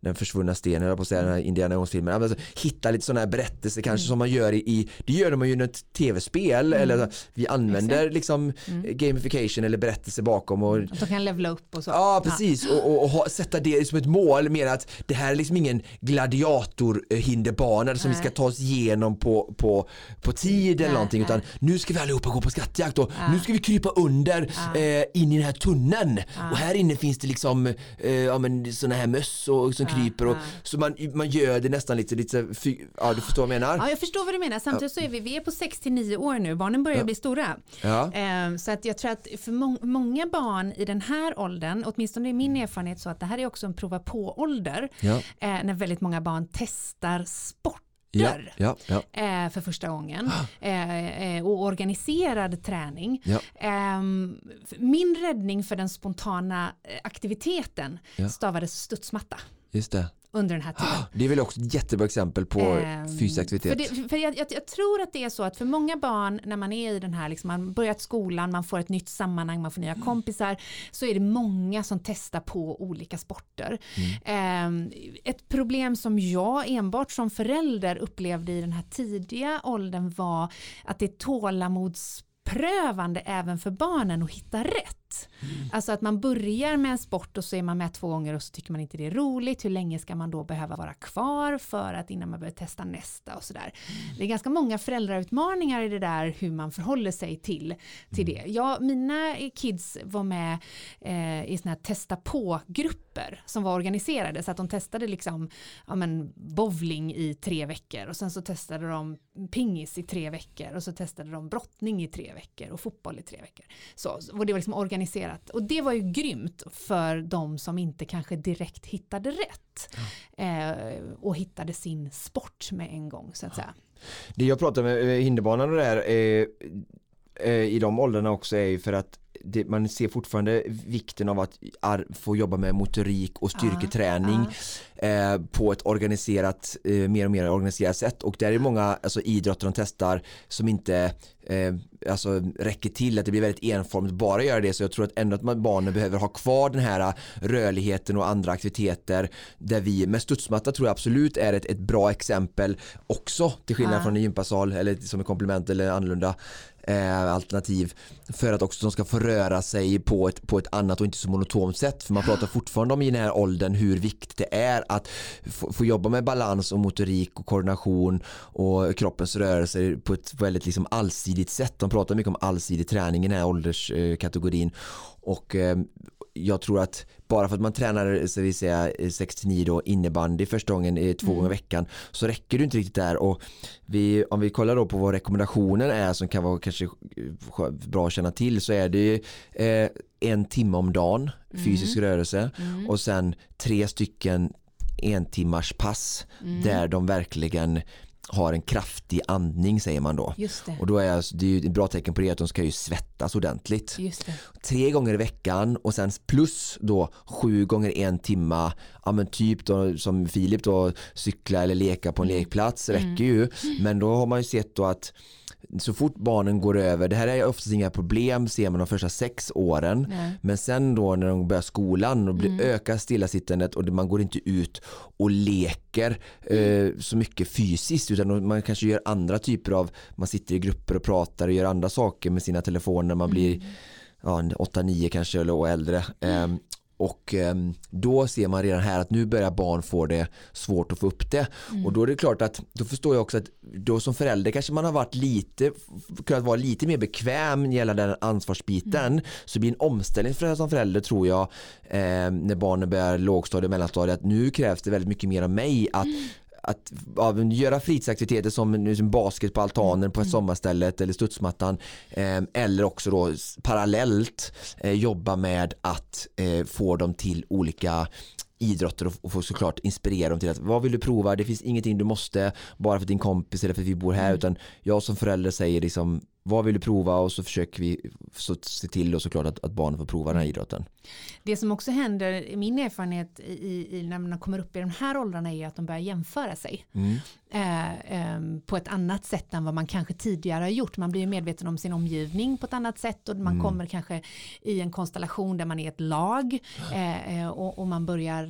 den försvunna stenen, jag på att säga den här Indiana Jones-filmen. Alltså, hitta lite sådana här berättelser kanske som man gör i, i det gör man ju i ett tv-spel eller vi använder liksom gamification eller berättelser bakom och Att de kan levla upp och så. Ja precis. Och, och, och ha, sätta det som ett mål mer att det här är liksom ingen gladiatorhinderbana som vi ska Nej. ta oss igenom på, på, på tid eller Nej, någonting utan nej. nu ska vi allihopa gå på skattjakt och nu ska vi krypa under eh, in i den här tunneln. Och här inne finns det liksom eh, ja, men såna här möss och, som kryper och, så man, man gör det nästan lite, lite ja du förstår vad jag menar? Ja, jag förstår vad du menar. Samtidigt så är vi, vi är på 6 till 9 år nu. Barnen börjar bli stora. Ja. Eh, Så att jag tror att för må- många barn i den här åldern, åtminstone i min erfarenhet så att det här är också en prova på-ålder. Eh, när väldigt många barn testar sporter. Ja, ja, ja. eh, för första gången eh, eh, och organiserad träning. Ehm, min räddning för den spontana aktiviteten stavades studsmatta Just det. Under den här tiden. Det är väl också ett jättebra exempel på Ehm, fysisk aktivitet. För, det, för jag, jag, jag tror att det är så att för många barn när man är i den här, liksom, man börjat skolan, man får ett nytt sammanhang, man får nya kompisar, så är det många som testar på olika sporter. Ehm, ett problem som jag enbart som förälder upplevde i den här tidiga åldern var att det är tålamodsprövande även för barnen att hitta rätt. Alltså att man börjar med en sport och så är man med två gånger och så tycker man inte det är roligt. Hur länge ska man då behöva vara kvar för att innan man börjar testa nästa och sådär. Det är ganska många föräldrautmaningar i det där hur man förhåller sig till, till det. Ja, mina kids var med eh, i såna här testa på-grupper som var organiserade så att de testade liksom ja, men, bowling i tre veckor och sen så testade de pingis i tre veckor och så testade de brottning i tre veckor och fotboll i tre veckor. Så, och det var liksom organiserat. Och det var ju grymt för de som inte kanske direkt hittade rätt eh, och hittade sin sport med en gång så att säga. Det jag pratar med eh, hinderbanan och det här eh, eh, i de åldrarna också är ju för att det, man ser fortfarande vikten av att få jobba med motorik och styrketräning eh, på ett organiserat, eh, mer och mer organiserat sätt. Och där är många alltså, idrotter de testar som inte eh, alltså, räcker till att det blir väldigt enformigt bara göra det. Så jag tror att ändå att man, barnen behöver ha kvar den här rörligheten och andra aktiviteter där vi med studsmatta tror jag absolut är ett, ett bra exempel också till skillnad Ja. från en gympasal eller som ett komplement eller annorlunda eh, alternativ för att också de ska få röra sig på ett, på ett annat och inte så monotont sätt för man pratar fortfarande om i den här åldern hur viktigt det är att få, få jobba med balans och motorik och koordination och kroppens rörelser på ett väldigt liksom allsidigt sätt. De pratar mycket om allsidig träning i den här ålderskategorin och eh, jag tror att bara för att man tränar så vi säga 6-9 då innebandy första gången eh, två gånger i veckan så räcker det inte riktigt där. Och vi, om vi kollar då på vad rekommendationen är som kan vara kanske eh, bra att känna till så är det ju, eh, en timme om dagen fysisk rörelse och sen tre stycken en timmars pass där de verkligen har en kraftig andning säger man då. Och då är det ju ett bra tecken på det att de ska ju svettas ordentligt. Tre gånger i veckan och sen plus då sju gånger en timma, ja men typ då som Filip då cykla eller leka på en Mm. lekplats räcker ju. Men då har man ju sett då att så fort barnen går över, det här är oftast inga problem ser man de första sex åren. Nej. Men sen då när de börjar skolan och blir, Mm. ökar stillasittandet och man går inte ut och leker Mm. eh, så mycket fysiskt utan man kanske gör andra typer av, man sitter i grupper och pratar och gör andra saker med sina telefoner när man blir Mm. ja, 8-9 kanske eller och äldre. Ehm, och ehm, då ser man redan här att nu börjar barn få det svårt att få upp det. Och då är det klart att då förstår jag också att då som förälder kanske man har varit lite, kunnat vara lite mer bekväm gällande den ansvarsbiten. Så det blir en omställning för som förälder tror jag ehm, när barnen börjar lågstadiet och mellanstadiet att nu krävs det väldigt mycket mer av mig att att ja, göra fritidsaktiviteter som, nu som basket på altanen på sommarstället eller studsmattan. Eh, eller också då parallellt eh, jobba med att eh, få dem till olika idrotter och, få såklart inspirera dem till att vad vill du prova? Det finns ingenting du måste bara för din kompis eller för att vi bor här. Utan jag som förälder säger liksom vad vill du prova och så försöker vi så, se till då såklart att, att barnen får prova den här idrotten. Det som också händer, i min erfarenhet i, i, när man kommer upp i de här åldrarna är att de börjar jämföra sig. Mm. Eh, ehm, på ett annat sätt än vad man kanske tidigare har gjort. Man blir ju medveten om sin omgivning på ett annat sätt och man kommer kanske i en konstellation där man är ett lag eh, eh, och, och man börjar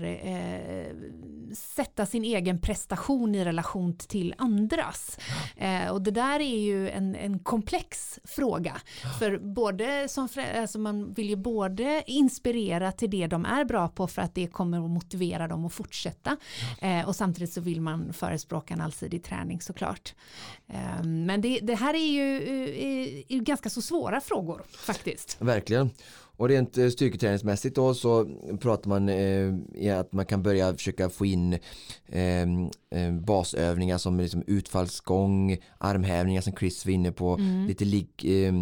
sätta sin egen prestation i relation till andras. Och det där är ju en, en komplex fråga. För både som alltså man vill ju både inspirera till det de är bra på för att det kommer att motivera dem att fortsätta. Och samtidigt så vill man förespråka en allsidig träning såklart. Eh, men det, det här är ju, eh, är ju ganska så svåra frågor faktiskt. Verkligen. Och rent eh, styrketräningsmässigt då så pratar man eh, i att man kan börja försöka få in eh, eh, basövningar som liksom utfallsgång, armhävningar som Chris var inne på, lite ligg, eh,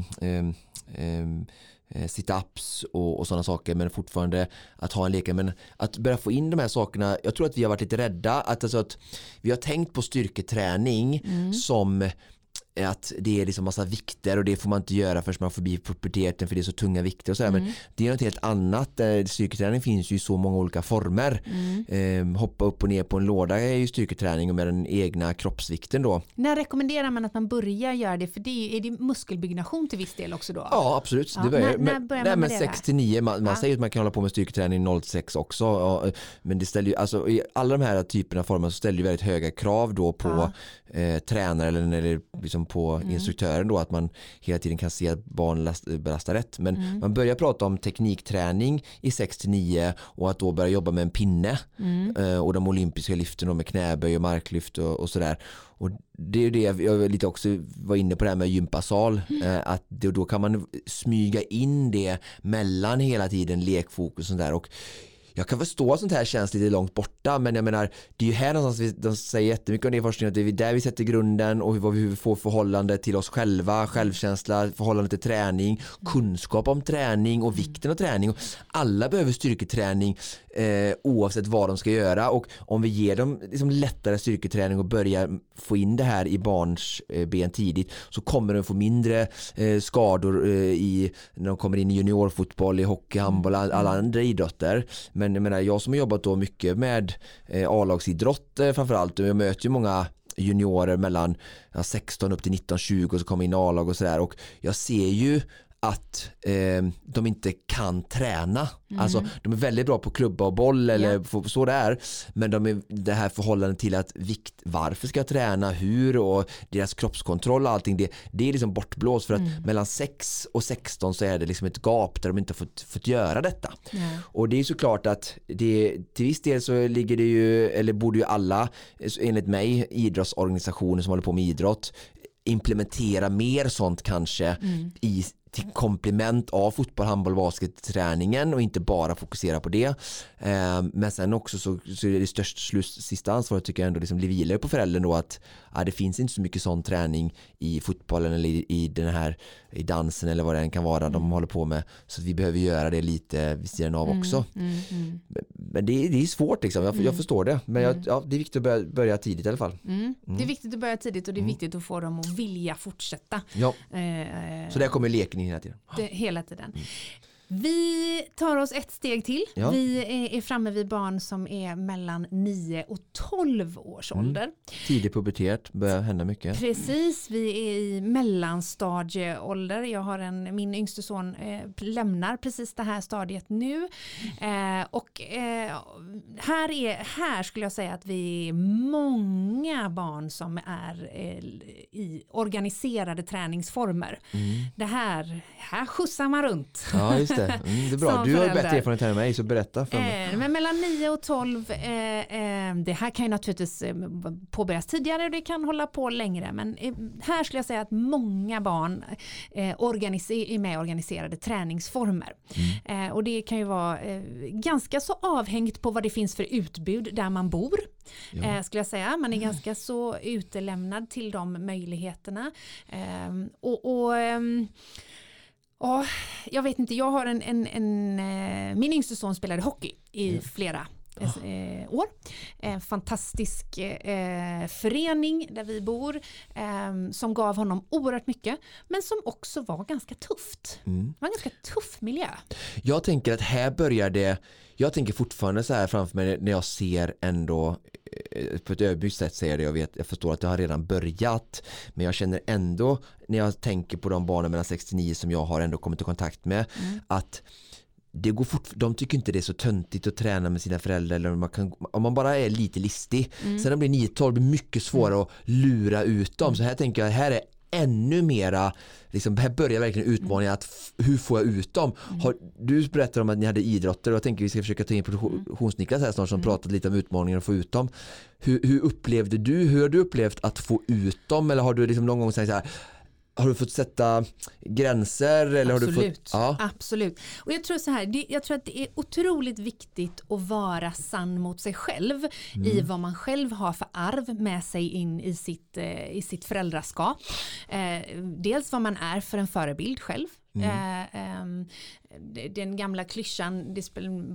eh, sit-ups och, och sådana saker men fortfarande att ha en leka men att börja få in de här sakerna jag tror att vi har varit lite rädda att, alltså att vi har tänkt på styrketräning som att det är liksom massa vikter och det får man inte göra förrän man får förbi puberteten för det är så tunga vikter och sådär men det är något helt annat Eh, styrketräning finns ju i så många olika former eh, hoppa upp och ner på en låda är ju styrketräning med den egna kroppsvikten då När rekommenderar man att man börjar göra det? För det är, är det muskelbyggnation till viss del också då? Ja absolut. Ja, det börjar, när- när men, börjar nej, man men med det 6 till 9, man, man Ja. säger att man kan hålla på med styrketräning 0-6 också. Ja, men det ställer ju, alltså, i alla de här typerna av former så ställer ju väldigt höga krav då på eh, tränare eller, eller liksom på Mm. instruktören då att man hela tiden kan se att barn last, belastar rätt. Men Mm. man börjar prata om teknikträning i 6 till 9 och att då börja jobba med en pinne Mm. eh, och de olympiska lyften med knäböj och marklyft och, och sådär. Och det är ju det jag lite också var inne på det här med gympasal. Eh, att då kan man smyga in det mellan hela tiden lekfokus och där. Och jag kan förstå att sånt här känns lite långt borta men jag menar det är ju här någonstans vi, de säger jättemycket om det i forskningen att det är där vi sätter grunden och hur, vad vi får förhållande till oss själva, självkänsla, förhållande till träning, kunskap om träning och vikten av träning. Alla behöver styrketräning eh, oavsett vad de ska göra och om vi ger dem liksom lättare styrketräning och börjar få in det här i barns eh, ben tidigt så kommer de få mindre eh, skador eh, i, när de kommer in i juniorfotboll, i hockey, handboll, all- alla andra idrotter. Men jag menar jag som har jobbat då mycket med eh, A-lagsidrott eh, framförallt och jag möter ju många juniorer mellan ja, 16 upp till 19-20 och så kommer in A-lag och sådär. Och jag ser ju att eh, de inte kan träna. Alltså de är väldigt bra på klubba och boll eller få- så där. Men de är det här förhållandet till att vikt, varför ska jag träna, hur och deras kroppskontroll och allting det, det är liksom bortblåst för att mellan 6 och 16 så är det liksom ett gap där de inte har fått, fått göra detta. Ja. Och det är såklart att det, till viss del så ligger det ju, eller borde ju alla, enligt mig, idrottsorganisationer som håller på med idrott implementera mer sånt kanske i till komplement av fotboll, handboll, basket, träningen och inte bara fokusera på det. Eh, men sen också så, så är det största sista ansvaret tycker jag ändå liksom vilar på föräldern då att ja, det finns inte så mycket sån träning i fotbollen eller i, i den här i dansen eller vad det än kan vara mm. de håller på med så vi behöver göra det lite vid sidan av mm, också. Mm, mm, men det är, det är svårt liksom, jag, jag mm. förstår det men jag, ja, det är viktigt att börja, börja tidigt i alla fall. Det är viktigt att börja tidigt och det är viktigt att få dem att vilja fortsätta. Ja. Eh, så där kommer leken in hela tiden. Det, hela tiden. Vi tar oss ett steg till. Ja. Vi är, framme vid barn som är mellan 9 och 12 års mm. ålder. Tidig pubertet, börjar hända mycket. Precis, vi är i mellanstadieålder. Jag har en, min yngste son eh, lämnar precis det här stadiet nu. Eh, och eh, här, är, här skulle jag säga att vi är många barn som är eh, i organiserade träningsformer. Mm. Det här, här skjutsar man runt. Ja, det. Mm, det är bra. Du har ju bättre erfarenhet än mig så berätta för mig. Eh, men mellan 9 och 12, eh, eh, det här kan ju naturligtvis eh, påbörjas tidigare och det kan hålla på längre. Men eh, här skulle jag säga att många barn eh, är med i organiserade träningsformer. Mm. och det kan ju vara ganska så avhängt på vad det finns för utbud där man bor. Ja. skulle jag säga. Man är mm. ganska så utelämnad till de möjligheterna. och, och ehm, Oh, jag vet inte, jag har en, en, en eh, min yngste son spelade hockey i mm. flera oh. år. En fantastisk eh, förening där vi bor eh, som gav honom oerhört mycket men som också var ganska tufft. Mm. Det var en ganska tuff miljö. Jag tänker att här börjar det, jag tänker fortfarande så här framför mig när jag ser ändå Eh, på ett ödmjukt sätt säger det, jag, vet, jag förstår att det har redan börjat men jag känner ändå när jag tänker på de barnen mellan 69 som jag har ändå kommit i kontakt med mm. att det går fort, de tycker inte det är så töntigt att träna med sina föräldrar eller man kan, om man bara är lite listig mm. sen när det blir 9-12 blir mycket svårare mm. att lura ut dem så här tänker jag här är ännu mera, liksom, här börjar verkligen utmaningen att hur får jag ut dem? Mm. Har, du berättade om att ni hade idrotter och jag tänker att vi ska försöka ta in produktionsniklas här snart som mm. pratat lite om utmaningen att få ut dem. Hur, hur, upplevde du, hur har du upplevt att få ut dem eller har du liksom någon gång sagt så här har du fått sätta gränser? Eller Absolut. Har du fått, ja. Absolut. Och jag tror så här, det, jag tror att det är otroligt viktigt att vara sann mot sig själv mm. i vad man själv har för arv med sig in i sitt, eh, i sitt föräldraskap. Eh, dels vad man är för en förebild själv. Mm. Eh, ehm, den gamla klyschan,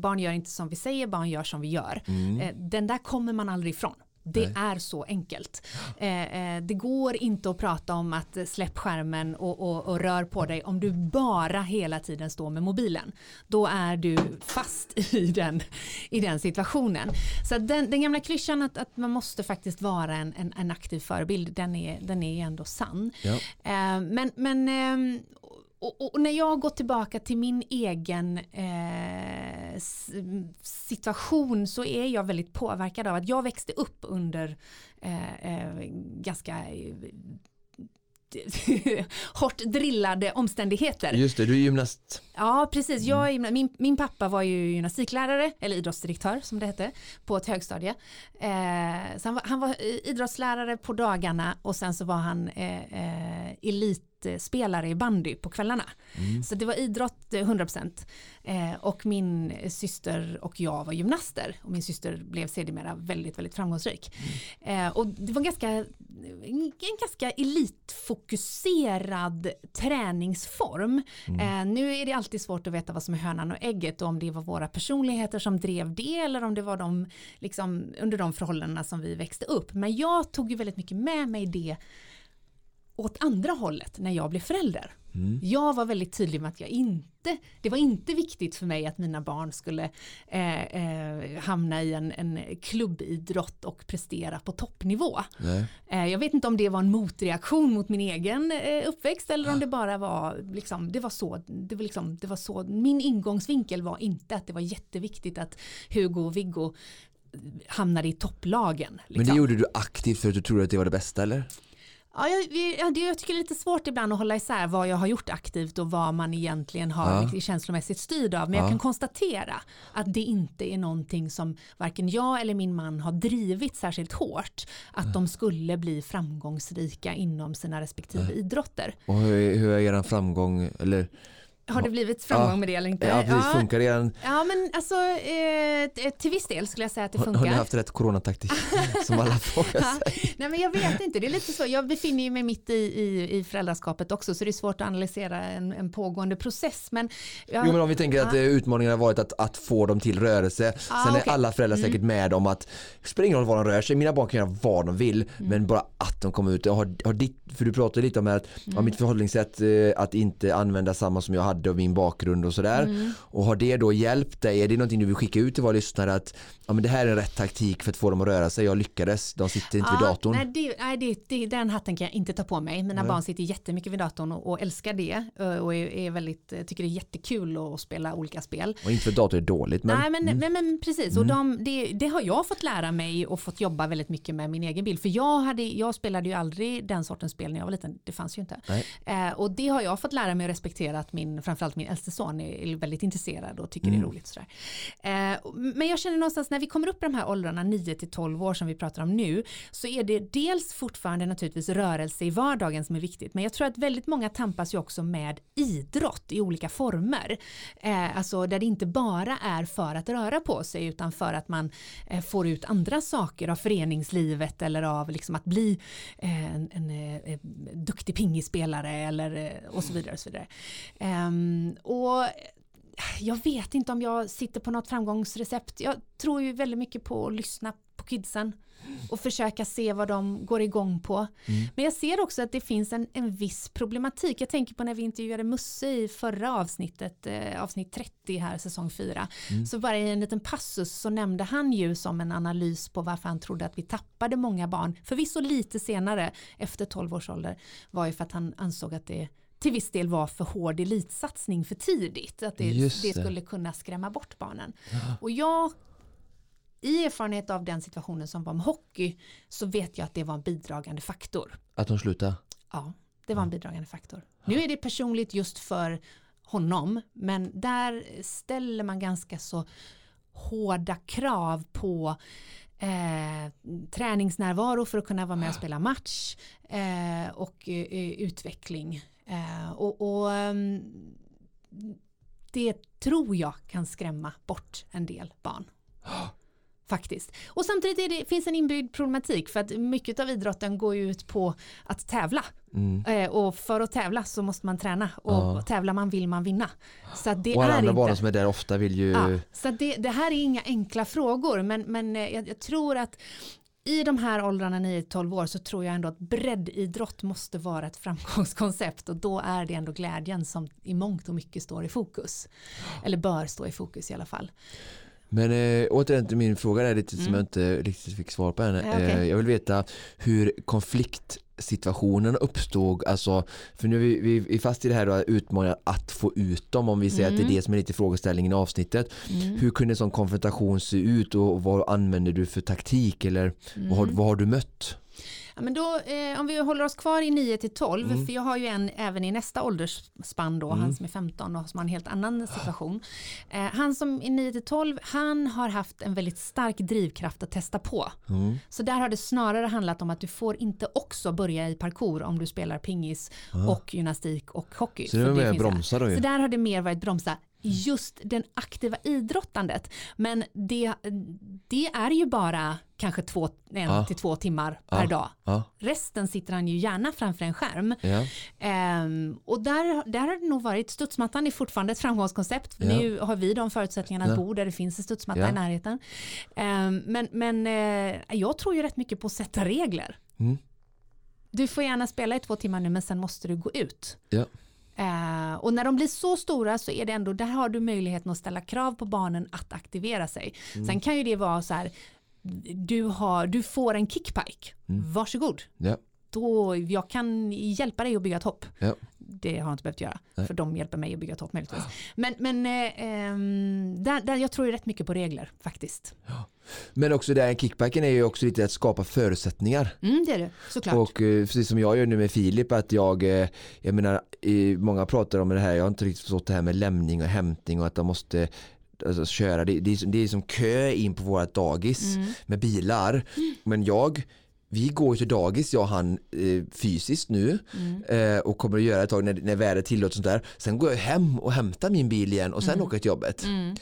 barn gör inte som vi säger, barn gör som vi gör. Mm. Eh, den där kommer man aldrig ifrån. Det Nej. är så enkelt. Eh, eh, det går inte att prata om att släpp skärmen och, och, och, rör på dig om du bara hela tiden står med mobilen. Då är du fast i den, i den situationen. Så den, den gamla klyschan att, att man måste faktiskt vara en, en, en aktiv förebild, den är, den är ändå sann. Ja. Eh, men, men ehm, och, och, när jag går tillbaka till min egen eh, situation så är jag väldigt påverkad av att jag växte upp under eh, eh, ganska hårt drillade omständigheter. Just det, du är gymnast. Ja, precis. Jag är, min, min pappa var ju gymnastiklärare, eller idrottsdirektör som det hette, på ett högstadie. Eh, så han, var, han var idrottslärare på dagarna och sen så var han eh, eh, elit spelare i bandy på kvällarna. Mm. Så det var idrott 100% eh, och min syster och jag var gymnaster och min syster blev sedermera väldigt, väldigt framgångsrik. Mm. och det var ganska, en ganska elitfokuserad träningsform. Mm. nu är det alltid svårt att veta vad som är hönan och ägget och om det var våra personligheter som drev det eller om det var de, liksom, under de förhållandena som vi växte upp. Men jag tog ju väldigt mycket med mig det åt andra hållet när jag blev förälder. Mm. Jag var väldigt tydlig med att jag inte, det var inte viktigt för mig att mina barn skulle eh, eh, hamna i en, en klubbidrott och prestera på toppnivå. Eh, jag vet inte om det var en motreaktion mot min egen eh, uppväxt eller om det bara var, liksom, det var så, det var liksom, det var så, min ingångsvinkel var inte att det var jätteviktigt att Hugo och Viggo hamnade i topplagen. Liksom. Men det liksom. gjorde du aktivt för att du trodde att det var det bästa eller? Ja, jag, ja, det, jag tycker det är lite svårt ibland att hålla isär vad jag har gjort aktivt och vad man egentligen har Ja. liksom känslomässigt styrd av. Men jag Ja. kan konstatera att det inte är någonting som varken jag eller min man har drivit särskilt hårt. Att de skulle bli framgångsrika inom sina respektive idrotter. Och hur, hur är er framgång, eller Har det blivit framgång Ja. med det eller inte? ja, precis, funkar er, Ja men alltså eh, till viss del skulle jag säga att det funkar. har ni haft rätt coronataktik? som alla frågar Ja. sig. Nej men jag vet inte, det är lite så. Jag befinner mig mitt i, i, i föräldraskapet också så det är svårt att analysera en, en pågående process. Men, jag, Jo men om vi tänker att Ja. eh, utmaningen har varit att, att få dem till rörelse. Ah, Sen är okej. alla föräldrar säkert med om att det spelar ingen roll vad de rör sig, mina barn kan göra vad de vill Mm. men bara att de kommer ut. Har, har ditt, för du pratade lite om att Mm. ja, mitt förhållningssätt eh, att inte använda samma som jag hade och min bakgrund och sådär. Mm. Och har det då hjälpt dig? Är det någonting du vill skicka ut till våra lyssnare att ja, men det här är rätt taktik för att få dem att röra sig? Jag lyckades, de sitter inte vid Ja, datorn. Nej, det, nej det, det, den hatten kan jag inte ta på mig. Mina barn sitter jättemycket vid datorn och, och älskar det eh, och är, är väldigt, eh, tycker det är jättekul att spela olika spel. Och inte för att dator är dåligt men Nej men, mm. men, men precis, och de, det, det har jag fått lära mig och fått jobba väldigt mycket med min egen bild. För jag, hade, jag spelade ju aldrig den sortens spel när jag var liten, det fanns ju inte. Eh, och det har jag fått lära mig att respektera att min, framförallt min äldste son är, är väldigt intresserad och tycker det är roligt. Sådär. Eh, men jag känner någonstans när vi kommer upp i de här åldrarna 9 till 12 år som vi pratar om nu så är det dels fortfarande naturligtvis rörelse i vardagen som är viktigt men jag tror att väldigt många tampas ju också med idrott i olika former. Eh, alltså där det inte bara är för att röra på sig utan för att man eh, får ut andra saker av föreningslivet eller av liksom att bli eh, en, en eh, Eh, duktig pingisspelare eller eh, och så vidare. Och så vidare. Um, och jag vet inte om jag sitter på något framgångsrecept. Jag tror ju väldigt mycket på att lyssna på kidsen och försöka se vad de går igång på. Men jag ser också att det finns en, en viss problematik. Jag tänker på när vi intervjuade Musse i förra avsnittet, eh, avsnitt 30 här, säsong 4. Så bara i en liten passus så nämnde han ju som en analys på varför han trodde att vi tappade många barn. Förvisso lite senare, efter 12 års ålder, var ju för att han ansåg att det till viss del var för hård elitsatsning för tidigt. Att det, det det. skulle kunna skrämma bort barnen. Och jag, i erfarenhet av den situationen som var med hockey, så vet jag att det var en bidragande faktor. att de slutar. Ja, det var en bidragande faktor. Nu är det personligt just för honom, men där ställer man ganska så hårda krav på eh, träningsnärvaro för att kunna vara med och spela match eh, och eh, utveckling. Eh, och och ehm, det tror jag kan skrämma bort en del barn. Faktiskt. Och samtidigt det, finns en inbyggd problematik för att mycket av idrotten går ju ut på att tävla. Mm. Eh, och för att tävla så måste man träna och Ja. tävlar man vill man vinna. Så det Och alla är andra inte... barnen som är där ofta vill ju Ja, så det, det här är inga enkla frågor men, men eh, jag, jag tror att i de här åldrarna 9-12 år så tror jag ändå att breddidrott måste vara ett framgångskoncept och då är det ändå glädjen som i mångt och mycket står i fokus. Eller bör stå i fokus i alla fall. Men äh, återigen till min fråga är lite som jag inte riktigt fick svar på än. Mm. Ja, okej. Eh, jag vill veta hur konfliktsituationen uppstod. Alltså, för nu är vi, vi är fast i det här då, utmaningen att få ut dem om vi säger att det är Mm. det som är lite frågeställningen i avsnittet. Hur kunde en sån konfrontation se ut och vad använder du för taktik eller vad, har, Mm. vad har du mött? Ja, men då, eh, om vi håller oss kvar i 9 till 12, Mm. för jag har ju en även i nästa åldersspann då, han som är 15 och som har en helt annan situation. Eh, han som är 9 till 12, han har haft en väldigt stark drivkraft att testa på. Mm. Så där har det snarare handlat om att du får inte också börja i parkour om du spelar pingis och gymnastik och hockey. Ah. Så det finns bromsa då ju. Så där har det mer varit bromsa just den aktiva idrottandet. Men det, det är ju bara kanske två, en Ja. till två timmar per Ja. dag. Ja, Resten sitter han ju gärna framför en skärm. ja. Ehm, och där, där har det nog varit, studsmattan är fortfarande ett framgångskoncept. Ja. Nu har vi de förutsättningarna att bo där det finns en studsmatta i närheten. Ehm, men men eh, jag tror ju rätt mycket på att sätta regler. Mm. Du får gärna spela i två timmar nu men sen måste du gå ut. Eh, och när de blir så stora så är det ändå, där har du möjligheten att ställa krav på barnen att aktivera sig. Mm. Sen kan ju det vara så här, du, har, du får en kickpike, Mm. varsågod. ja. Då, jag kan hjälpa dig att bygga ett hopp. ja. Det har jag inte behövt göra, Nej. för de hjälper mig att bygga ett hopp möjligtvis. Men, men eh, ehm, där, där, jag tror ju rätt mycket på regler faktiskt. Men också där kickbacken är ju också lite att skapa förutsättningar. Mm, det är det, såklart. Och eh, precis som jag gör nu med Filip att jag, eh, jag menar, många pratar om det här, jag har inte riktigt förstått det här med lämning och hämtning och att de måste alltså, köra, det, det, är, som- det är som kö in på vårat dagis Mm. med bilar. Men jag, vi går till dagis, jag och han eh, fysiskt nu Mm. eh, och kommer att göra ett tag när, när vädret tillåter och sånt där. Sen går jag hem och hämtar min bil igen och sen åker jag till jobbet. Mm.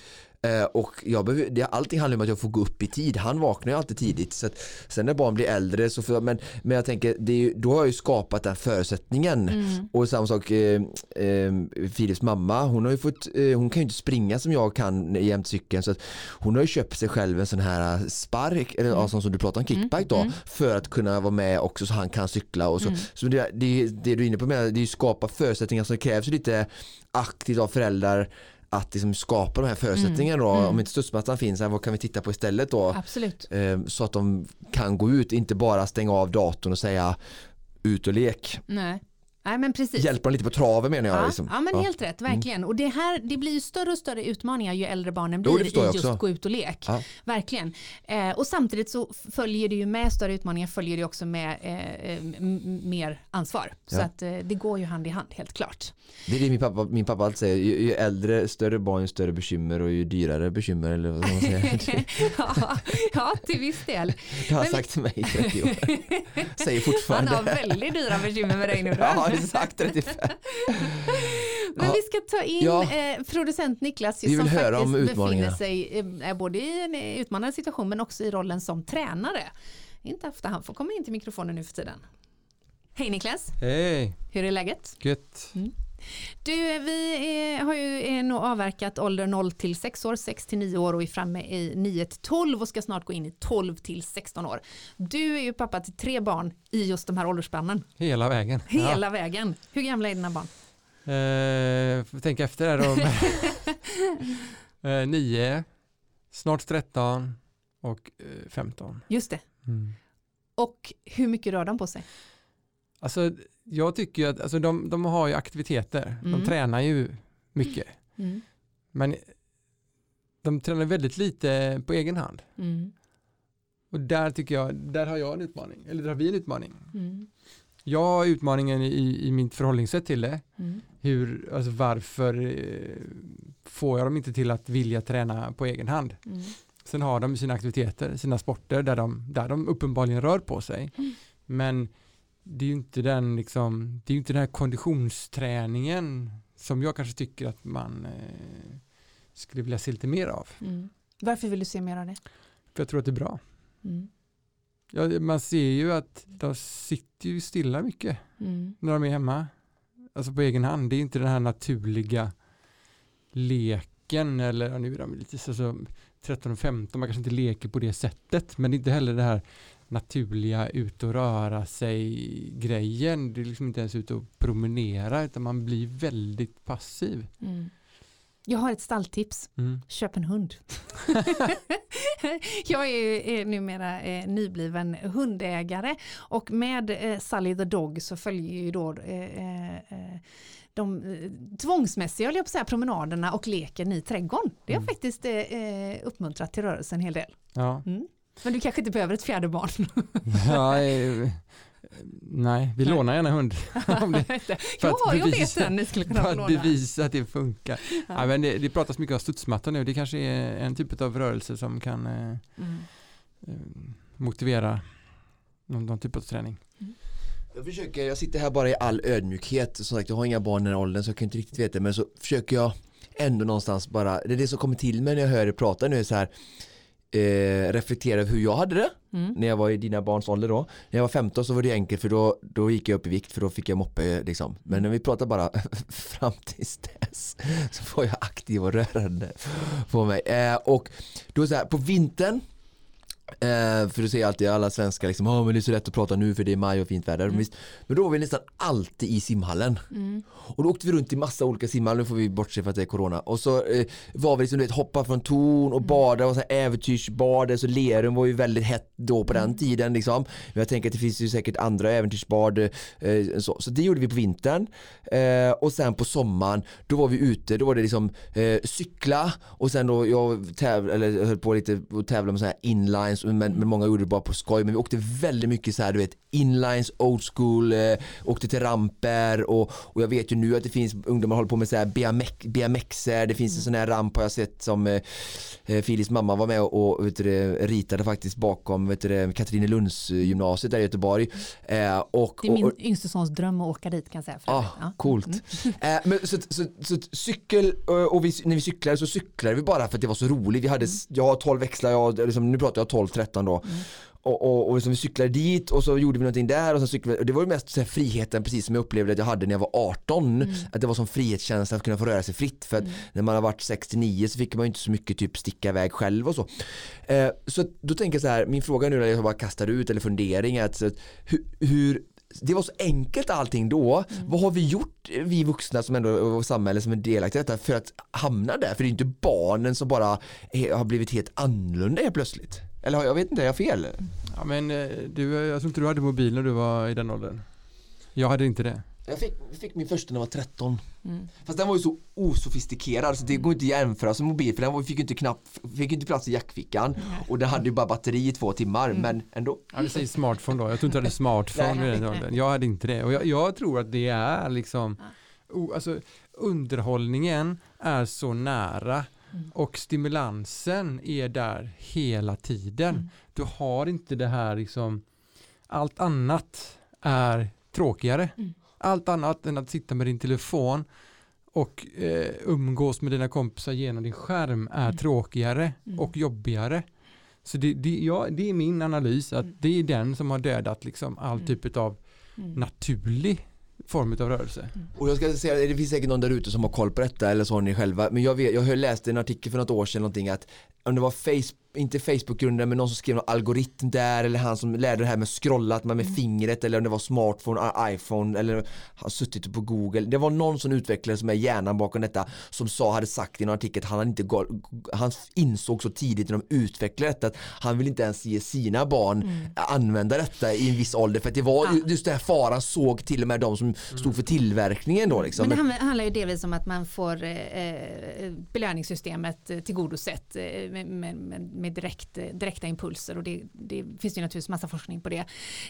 Eh, och jag behöver, det, allting handlar om att jag får gå upp i tid. Han vaknar ju alltid tidigt. Så att, sen när barn blir äldre så får men, men jag tänker, det ju, då har jag ju skapat den förutsättningen. Mm. Och samma sak, eh, eh, Filips mamma, hon har ju fått, eh, hon kan ju inte springa som jag kan jämt cykeln. Så att hon har ju köpt sig själv en sån här eh, spark, eller ja, sån som du pratar om, kickback då, för att kunna vara med också så han kan cykla. Och så så det, det, det du är inne på med, det är ju skapa förutsättningar, det krävs lite aktivt av föräldrar att liksom skapa de här förutsättningarna då. Om inte studsmattan finns, vad kan vi titta på istället då? Absolut. Eh, Så att de kan gå ut, inte bara stänga av datorn och säga ut och lek. Nej. Nej men precis. Hjälpa dem lite på traven menar jag. Ja, liksom. ja men Ja. helt rätt, verkligen. Och det här det blir ju större och större utmaningar ju äldre barnen Jo, blir förstår i just gå ut och lek. Ja. Verkligen. Eh, och samtidigt så följer det ju med större utmaningar följer det också med eh, eh, mer ansvar. Så att eh, det går ju hand i hand helt klart. Det är det min pappa, min pappa alltid säger, ju, ju äldre, större barn, ju större bekymmer och ju dyrare bekymmer eller vad man säga. ja, ja, till viss del. Det har han sagt till mig i 30 år. Säger Han fortfarande. har väldigt dyra bekymmer med dig nu. exakt 35. Men Ja. vi ska ta in Ja. eh, producent Niklas Vi vill som höra faktiskt om befinner sig eh, både i en eh, utmanande situation men också i rollen som tränare. Inte ofta han får komma in till mikrofonen nu för tiden. Hej Niklas, Hej, hur är läget? gött. Du, vi är, har ju nog avverkat ålder 0 till 6 år, 6 till 9 år och är framme i 9 till 12 och ska snart gå in i 12 till 16 år. Du är ju pappa till tre barn i just de här åldersspannen. Hela vägen. Hela vägen. Hur gamla är dina barn? Ja. Eh, får tänka efter här då. eh, nio, snart 13 och eh, 15. Just det. Mm. Och hur mycket rör de på sig? Alltså, jag tycker ju att alltså, de, de har ju aktiviteter. Mm. De tränar ju mycket. Mm. Men de tränar väldigt lite på egen hand. Mm. Och där tycker jag, där har jag en utmaning. Eller där har vi en utmaning. Mm. Jag har utmaningen i, i mitt förhållningssätt till det. Mm. hur, alltså varför eh, får jag dem inte till att vilja träna på egen hand? Mm. Sen har de sina aktiviteter, sina sporter där de, där de uppenbarligen rör på sig. Men det är ju inte den liksom, det är inte den här konditionsträningen som jag kanske tycker att man eh, skulle vilja se lite mer av. Mm. Varför vill du se mer av det? För jag tror att det är bra. Mm. Ja, man ser ju att de sitter ju stilla mycket Mm. när de är hemma. Alltså på egen hand. Det är inte den här naturliga leken eller ja, nu är de lite så, så 13 och 15, man kanske inte leker på det sättet men det är inte heller det här naturliga ut och röra sig grejen. Det är liksom inte ens ut och promenera utan man blir väldigt passiv. Mm. Jag har ett stalltips. Mm. Köp en hund. jag är, ju- är numera eh, nybliven hundägare och med eh, Sally the Dog så följer ju då eh, de tvångsmässiga jag på säga, promenaderna och leken i trädgården. Det har Mm. faktiskt eh, uppmuntrat till rörelse en hel del. Ja. Mm. Men du kanske inte behöver ett fjärde barn. ja eh, nej, vi Nej. lånar gärna hund. Om det- för att ja, jag vet bevisa- ni skulle kunna För att låna. bevisa att det funkar. Ja. Ja, men det, det pratas mycket om studsmatta nu. Det kanske är en typ av rörelse som kan eh, Mm. eh, motivera någon, någon typ av träning. Jag försöker, jag sitter här bara i all ödmjukhet. Som sagt, jag har inga barn i den åldern så jag kan inte riktigt veta. Men så försöker jag ändå någonstans bara, det är det som kommer till mig när jag hör dig prata nu är så här eh, reflektera över hur jag hade det Mm. när jag var i dina barns ålder då. När jag var 15 så var det enkelt för då, då gick jag upp i vikt för då fick jag moppe liksom. Men när vi pratar bara fram tills dess så var jag aktiv och rörande på mig. Eh, och då så här, på vintern Eh, för du ser alltid alla svenskar liksom, oh, men det är så lätt att prata nu för det är maj och fint väder. Mm. Men då var vi nästan alltid i simhallen. Mm. Och då åkte vi runt i massa olika simhallar, nu får vi bortse för att det är corona. Och så eh, var vi liksom, du vet, hoppa från torn och bada och så här äventyrsbad. Så Lerum var ju väldigt hett då på den tiden liksom. Men jag tänker att det finns ju säkert andra äventyrsbad. Eh, så. så det gjorde vi på vintern. Eh, och sen på sommaren, då var vi ute, då var det liksom eh, cykla och sen då, jag täv, eller, höll på lite och tävla med så här inlines men, men många gjorde det bara på skoj. Men vi åkte väldigt mycket så här, du vet, inlines, old school, eh, åkte till ramper och, och jag vet ju nu att det finns ungdomar håller på med så här BMX, BMXer, det finns en sån här ramp har jag sett som eh, eh, Filis mamma var med och, och vet du, ritade faktiskt bakom vet du, Katrinelunds gymnasiet där i Göteborg. Eh, och, Det är min och, och, yngste sons dröm att åka dit kan jag säga. för Ah. Ja. coolt. Eh, men så, så, så, cykel eh, och vi, när vi cyklade så cyklade vi bara för att det var så roligt. Vi hade, jag har 12 växlar, jag, liksom, nu pratar jag 12-13 då. Och, och, och liksom vi cyklade dit och så gjorde vi någonting där och så cyklade. Och det var ju mest här, friheten precis som jag upplevde att jag hade när jag var 18. Att det var som frihetskänsla att kunna få röra sig fritt. För att när man har varit 69 så fick man ju inte så mycket typ sticka iväg själv och så. Eh, så då tänker jag så här, min fråga nu när jag bara kastar ut eller fundering är att, så att hur, hur det var så enkelt allting då. Vad har vi gjort, vi vuxna som ändå och samhället som är delaktiga i detta för att hamna där? För det är inte barnen som bara har blivit helt annorlunda helt plötsligt. Eller jag vet inte, är jag fel? Ja, men eh, du, jag tror inte du hade mobil när du var i den åldern. Jag hade inte det. Jag fick, fick min första när jag var 13. Mm. Fast den var ju så osofistikerad så det går inte att jämföra som mobil för den var- fick ju inte, knapp, fick inte plats i jackfickan och den hade ju bara batteri i två timmar men ändå. Ja, vi säger smartphone då. Jag tror inte du hade smartphone i den åldern. Jag hade inte det. Och jag, jag tror att det är liksom, o, alltså underhållningen är så nära och stimulansen är där hela tiden. Du har inte det här liksom, allt annat är tråkigare. Allt annat än att sitta med din telefon och eh, umgås med dina kompisar genom din skärm är tråkigare och jobbigare. Så det, det, ja, det är min analys att det är den som har dödat liksom all typ av naturlig form av rörelse. Mm. Och jag ska säga, det finns säkert någon där ute som har koll på detta eller så har ni själva. Men jag, vet, jag läste en artikel för något år sedan någonting att om det var Facebook, inte Facebook-grundaren men någon som skrev någon algoritm där eller han som lärde det här med scrolla, att man med fingret eller om det var smartphone, iPhone eller har suttit på Google. Det var någon som utvecklare som är hjärnan bakom detta som sa, hade sagt i en artikel att han inte gå- han insåg så tidigt när de utvecklade detta att han vill inte ens ge sina barn använda detta i en viss ålder för att det var Ja. just det här faran såg till och med de som stod för tillverkningen då liksom. Men det handlar- ju delvis om att man får eh, eh, belöningssystemet tillgodosett eh, med, med, med, med direkt, direkta impulser och det, det finns ju naturligtvis massa forskning på det.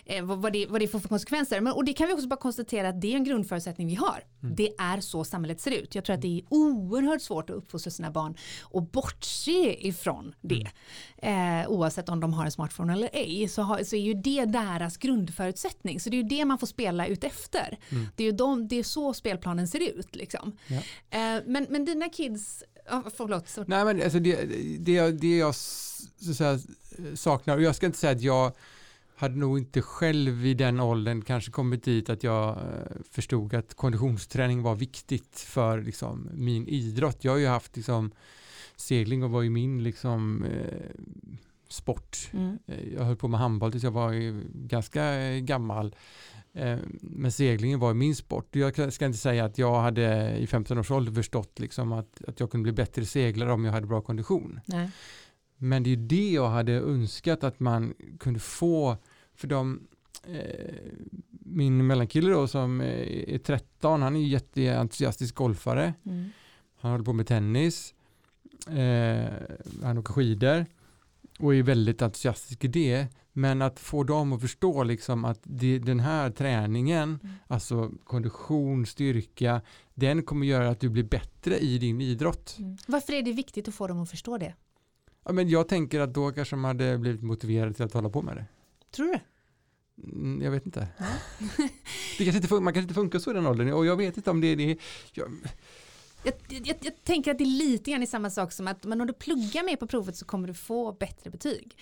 Eh, vad, vad, det vad det får för konsekvenser. Men, och det kan vi också bara konstatera att det är en grundförutsättning vi har. Det är så samhället ser ut. Jag tror att det är oerhört svårt att uppfostra sina barn och bortse ifrån det. Eh, oavsett om de har en smartphone eller ej så, har, så är ju det deras grundförutsättning. Så det är ju det man får spela ut efter. Det, är ju de, det är så spelplanen ser ut. Liksom. Ja. Eh, men, men dina kids, förlåt. Så, Nej men alltså det, det, jag- det jag så säga, saknar, och jag ska inte säga att jag hade nog inte själv i den åldern kanske kommit dit att jag eh, förstod att konditionsträning var viktigt för liksom, min idrott. Jag har ju haft liksom, segling och var ju min liksom, eh, sport. mm. Eh, Jag höll på med handboll tills jag var ju ganska eh, gammal. Eh, Men seglingen var min sport. Jag ska inte säga att jag hade i 15 års ålder förstått liksom att, att jag kunde bli bättre seglare om jag hade bra kondition. Nej. Men det är det jag hade önskat att man kunde få för de eh, min mellankille då som är 13, han är ju jätteentusiastisk golfare. Mm. Han håller på med tennis. Eh, han åker skidor och är väldigt entusiastisk i det. Men att få dem att förstå liksom att det, den här träningen, Mm. alltså kondition, styrka, den kommer göra att du blir bättre i din idrott. Mm. Varför är det viktigt att få dem att förstå det? Ja, men jag tänker att då kanske de hade blivit motiverade till att hålla på med det. Tror du? Mm, jag vet inte. det kanske inte man kanske inte funkar så i den åldern och jag vet inte om det är det. Jag, Jag, jag, jag tänker att det är lite grann i samma sak som att men om du pluggar mer på provet så kommer du få bättre betyg.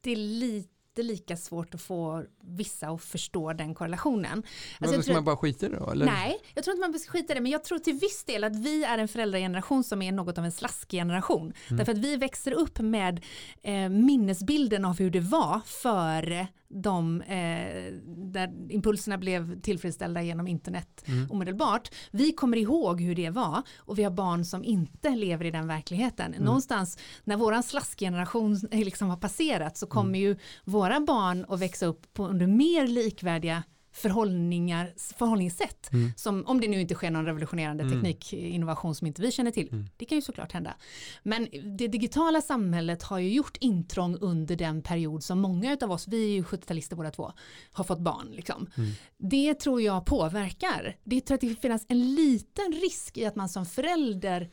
Det är lite inte lika svårt att få vissa att förstå den korrelationen. Men Alltså, ska man bara skita i det då? Eller? Nej, jag tror inte man ska skita i det, men jag tror till viss del att vi är en föräldrageneration som är något av en slaskgeneration. Därför att vi växer upp med eh, minnesbilden av hur det var före de eh, där impulserna blev tillfredsställda genom internet omedelbart. Vi kommer ihåg hur det var och vi har barn som inte lever i den verkligheten. Någonstans när våran slaskgeneration eh, liksom har passerat så kommer ju våra barn att växa upp på, under mer likvärdiga förhållningar, förhållningssätt. Som, om det nu inte sker någon revolutionerande teknikinnovation som inte vi känner till. Det kan ju såklart hända. Men det digitala samhället har ju gjort intrång under den period som många av oss, vi är ju 70-talister båda två, har fått barn. Liksom. Det tror jag påverkar. Det tror att det finns en liten risk i att man som förälder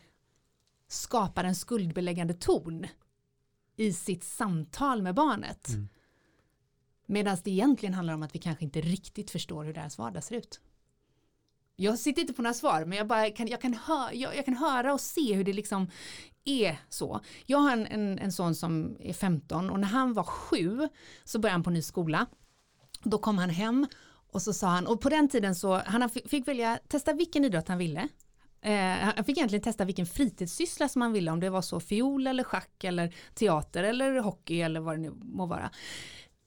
skapar en skuldbeläggande ton i sitt samtal med barnet. Medan det egentligen handlar om att vi kanske inte riktigt förstår hur deras vardag ser ut. Jag sitter inte på några svar, men jag, bara kan, jag, kan, hö, jag, jag kan höra och se hur det liksom är så. Jag har en, en, en son som är 15 och när han var 7 så började han på ny skola. Då kom han hem och så sa han, och på den tiden så, han fick, fick välja testa vilken idrott han ville. Eh, han fick egentligen testa vilken fritidssyssla som han ville, om det var så fiol eller schack eller teater eller hockey eller vad det nu må vara.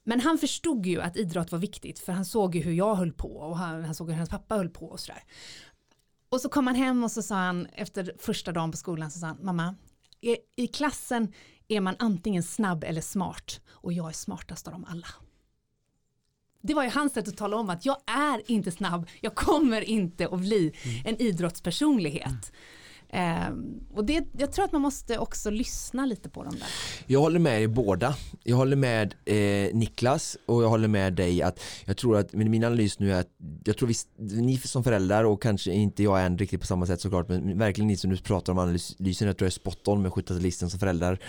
Men han förstod ju att idrott var viktigt för han såg ju hur jag höll på och han, han såg hur hans pappa höll på och sådär. Och så kom han hem och så sa han efter första dagen på skolan så sa han mamma i, i klassen är man antingen snabb eller smart och jag är smartast av dem alla. Det var ju hans sätt att tala om att jag är inte snabb, jag kommer inte att bli en idrottspersonlighet. Ehm, och det, jag tror att man måste också lyssna lite på dem där. Jag håller med er båda. Jag håller med eh, Niklas och jag håller med dig att jag tror att min analys nu är att jag tror visst, ni som föräldrar och kanske inte jag än riktigt på samma sätt såklart men verkligen ni som nu pratar om analysen jag tror jag är spot on med 70 som föräldrar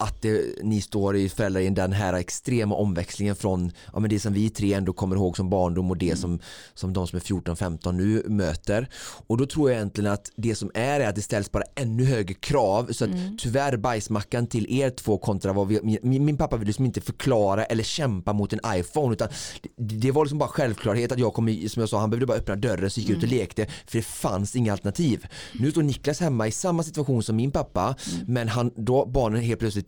att det, ni står i föräldrar i den här extrema omväxlingen från ja, men det som vi tre ändå kommer ihåg som barndom och det som, som de som är 14-15 nu möter. Och då tror jag egentligen att det som är är att det ställs bara ännu högre krav. Så att tyvärr bajsmackan till er två kontra vad vi, min, min pappa ville liksom inte förklara eller kämpa mot en iPhone utan det, det var liksom bara självklarhet att jag kom, som jag sa, han behövde bara öppna dörren så gick jag ut och lekte för det fanns inga alternativ. Nu står Niklas hemma i samma situation som min pappa men han, då barnen helt plötsligt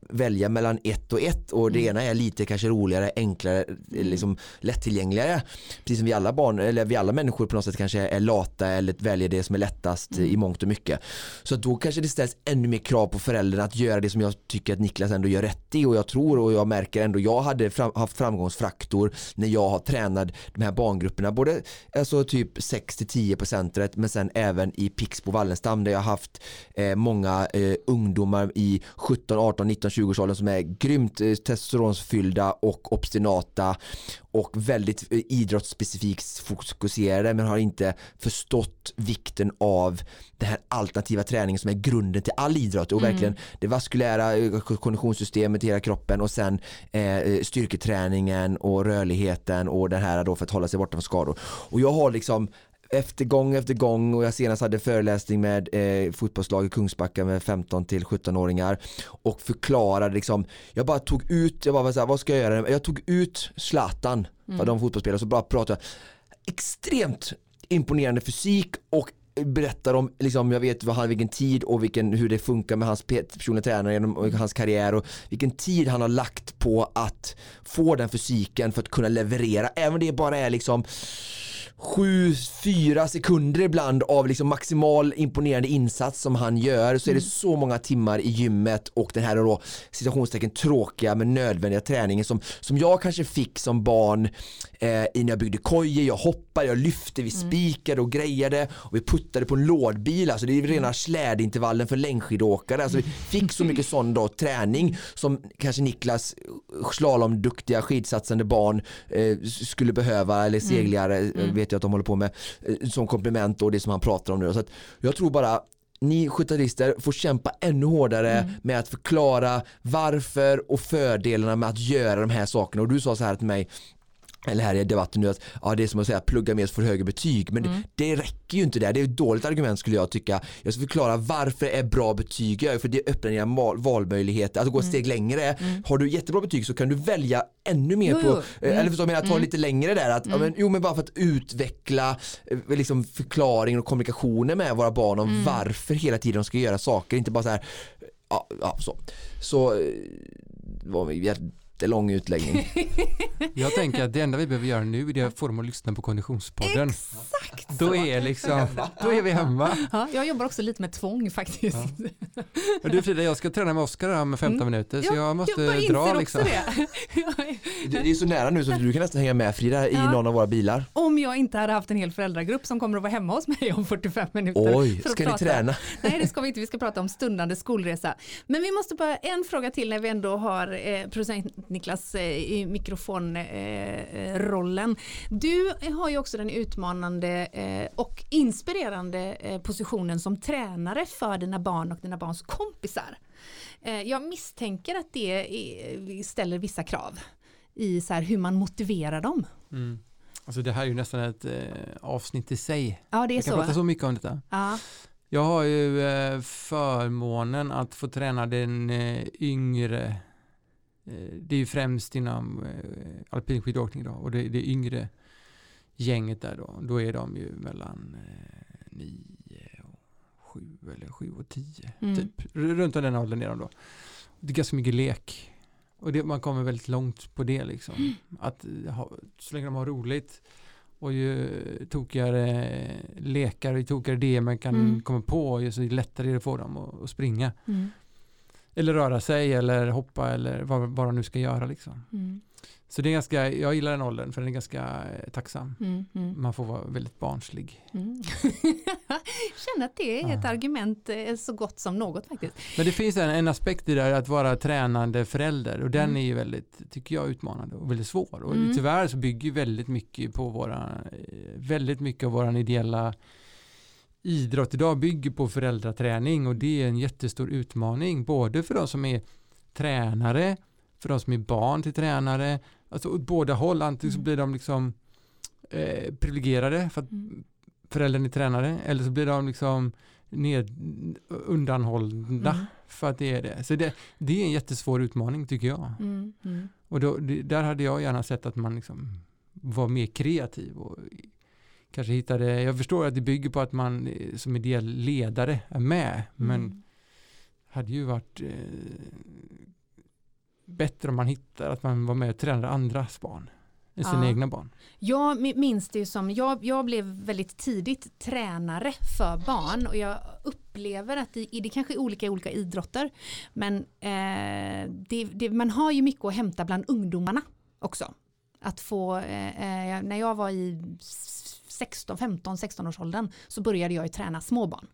välja mellan ett och ett och det ena är lite kanske roligare, enklare, liksom lättillgängligare. Precis som vi alla barn, eller vi alla människor på något sätt kanske är lata eller väljer det som är lättast i mångt och mycket. Så då kanske det ställs ännu mer krav på föräldrarna att göra det som jag tycker att Niklas ändå gör rätt i och jag tror och jag märker ändå, jag hade fram, haft framgångsfaktor när jag har tränat de här barngrupperna, både alltså typ 6-10% men sen även i Pixbo Wallenstam där jag har haft eh, många eh, ungdomar i 17, 18, 19, 20 årsåldern som är grymt eh, testosteronfyllda och obstinata och väldigt eh, idrottsspecifikt fokuserade men har inte förstått vikten av den här alternativa träningen som är grunden till all idrott och verkligen det vaskulära eh, konditionssystemet i hela kroppen och sen eh, styrketräningen och rörligheten och det här då för att hålla sig borta från skador. Och jag har liksom efter gång efter gång och jag senast hade föreläsning med eh, fotbollslag i Kungsbacka med 15 till 17-åringar och förklarade liksom, jag bara tog ut, jag bara så här, vad ska jag göra? Jag tog ut Zlatan, för de fotbollsspelare, så bara pratade extremt imponerande fysik och berättar om, liksom, jag vet vad han, vilken tid och vilken, hur det funkar med hans pe- personliga tränare genom och hans karriär och vilken tid han har lagt på att få den fysiken för att kunna leverera, även om det bara är liksom 7-4 sekunder ibland av liksom maximal imponerande insats som han gör så är det så många timmar i gymmet och den här då situationstecken tråkiga men nödvändiga träningen som, som jag kanske fick som barn eh, när jag byggde kojor, jag hoppade, jag lyfte, vi spikade och grejade och vi puttade på en lådbil, alltså det är rena slädintervallen för längdskidåkare, alltså vi fick så mycket sån då träning som kanske Niklas slalomduktiga skidsatsande barn eh, skulle behöva eller seglare eh, vet jag att de håller på med eh, som komplement och det som han pratar om nu. Så att jag tror bara ni 70 får kämpa ännu hårdare med att förklara varför och fördelarna med att göra de här sakerna. Och du sa så här till mig eller här i debatten nu att ja, det är som att säga plugga mer så får högre betyg men Mm. det, det räcker ju inte där. Det är ett dåligt argument skulle jag tycka. Jag ska förklara varför är bra betyg är för det öppnar dina val, valmöjligheter, alltså gå ett steg längre. Har du jättebra betyg så kan du välja ännu mer Mm. Jo, på, jo. eh, Mm. eller förstår jag menar, ta lite längre där att, ja, men, jo men bara för att utveckla eh, liksom förklaringen och kommunikationen med våra barn om Mm. varför hela tiden de ska göra saker, inte bara så här ja, ja så. Så eh, var jättelång utläggning. Jag tänker att det enda vi behöver göra nu är att få dem att lyssna på Konditionspodden. Exakt Då så. är, liksom, då är vi hemma. Ja, jag jobbar också lite med tvång faktiskt. Ja. Du Frida, jag ska träna med Oskar här med 15 minuter så jag måste bara dra liksom. det. Det det är så nära nu så du kan nästan hänga med Frida i Ja. någon av våra bilar. Om jag inte hade haft en hel föräldragrupp som kommer att vara hemma hos mig om 45 minuter. Oj, ska ni träna? Nej det ska vi inte, vi ska prata om stundande skolresa. Men vi måste bara, en fråga till när vi ändå har eh, producent Niklas eh, i mikrofonrollen. Rollen. du har ju också den utmanande eh, och inspirerande eh, positionen som tränare för dina barn och dina barns kompisar. Jag misstänker att det ställer vissa krav i så här hur man motiverar dem. Mm. Alltså det här är ju nästan ett eh, avsnitt i sig. Ja det är Jag kan så. prata så mycket om detta. Ja. Jag har ju eh, förmånen att få träna den eh, yngre det är ju främst inom eh, alpinskidåkning då och det, det yngre gänget där då, då är de ju mellan eh, 9 och 7 eller 7 och 10 Mm. typ. Runt om den åldern är de då. Det är ganska mycket lek och det, man kommer väldigt långt på det liksom. Mm. Att eh, ha, så länge de har roligt och ju tokigare lekar och ju tokigare det man kan Mm. komma på ju så lättare är det för dem att, att springa. Mm. Eller röra sig eller hoppa eller vad, vad de nu ska göra liksom. Mm. Så det är ganska, jag gillar den åldern för den är ganska eh, tacksam. Mm. Mm. Man får vara väldigt barnslig. Mm. Känner att det är ett Ja. argument eh, så gott som något faktiskt. Men det finns en, en aspekt i det där att vara tränande förälder och den Mm. är ju väldigt, tycker jag, utmanande och väldigt svår. Och Mm. tyvärr så bygger väldigt mycket på våra, eh, väldigt mycket av våran ideella idrott idag bygger på föräldraträning och det är en jättestor utmaning både för de som är tränare, för de som är barn till tränare, alltså åt båda håll, antingen så Mm. blir de liksom eh, privilegierade för att Mm. föräldern är tränare eller så blir de liksom ned, undanhållna Mm. för att det är det. Så det, det är en jättesvår utmaning tycker jag. Mm. Mm. Och då, där hade jag gärna sett att man liksom var mer kreativ och kanske hittade, jag förstår att det bygger på att man eh, som ideell ledare är med, men Mm. hade ju varit eh, bättre om man hittar att man var med och tränade andras barn än sina Ja. egna barn. Jag mi- minns det ju som, jag, jag blev väldigt tidigt tränare för barn och jag upplever att det, det kanske är olika i olika idrotter men eh, det, det, man har ju mycket att hämta bland ungdomarna också. Att få, eh, eh, när jag var i 16, 15, 16 års åldern så började jag ju träna småbarn.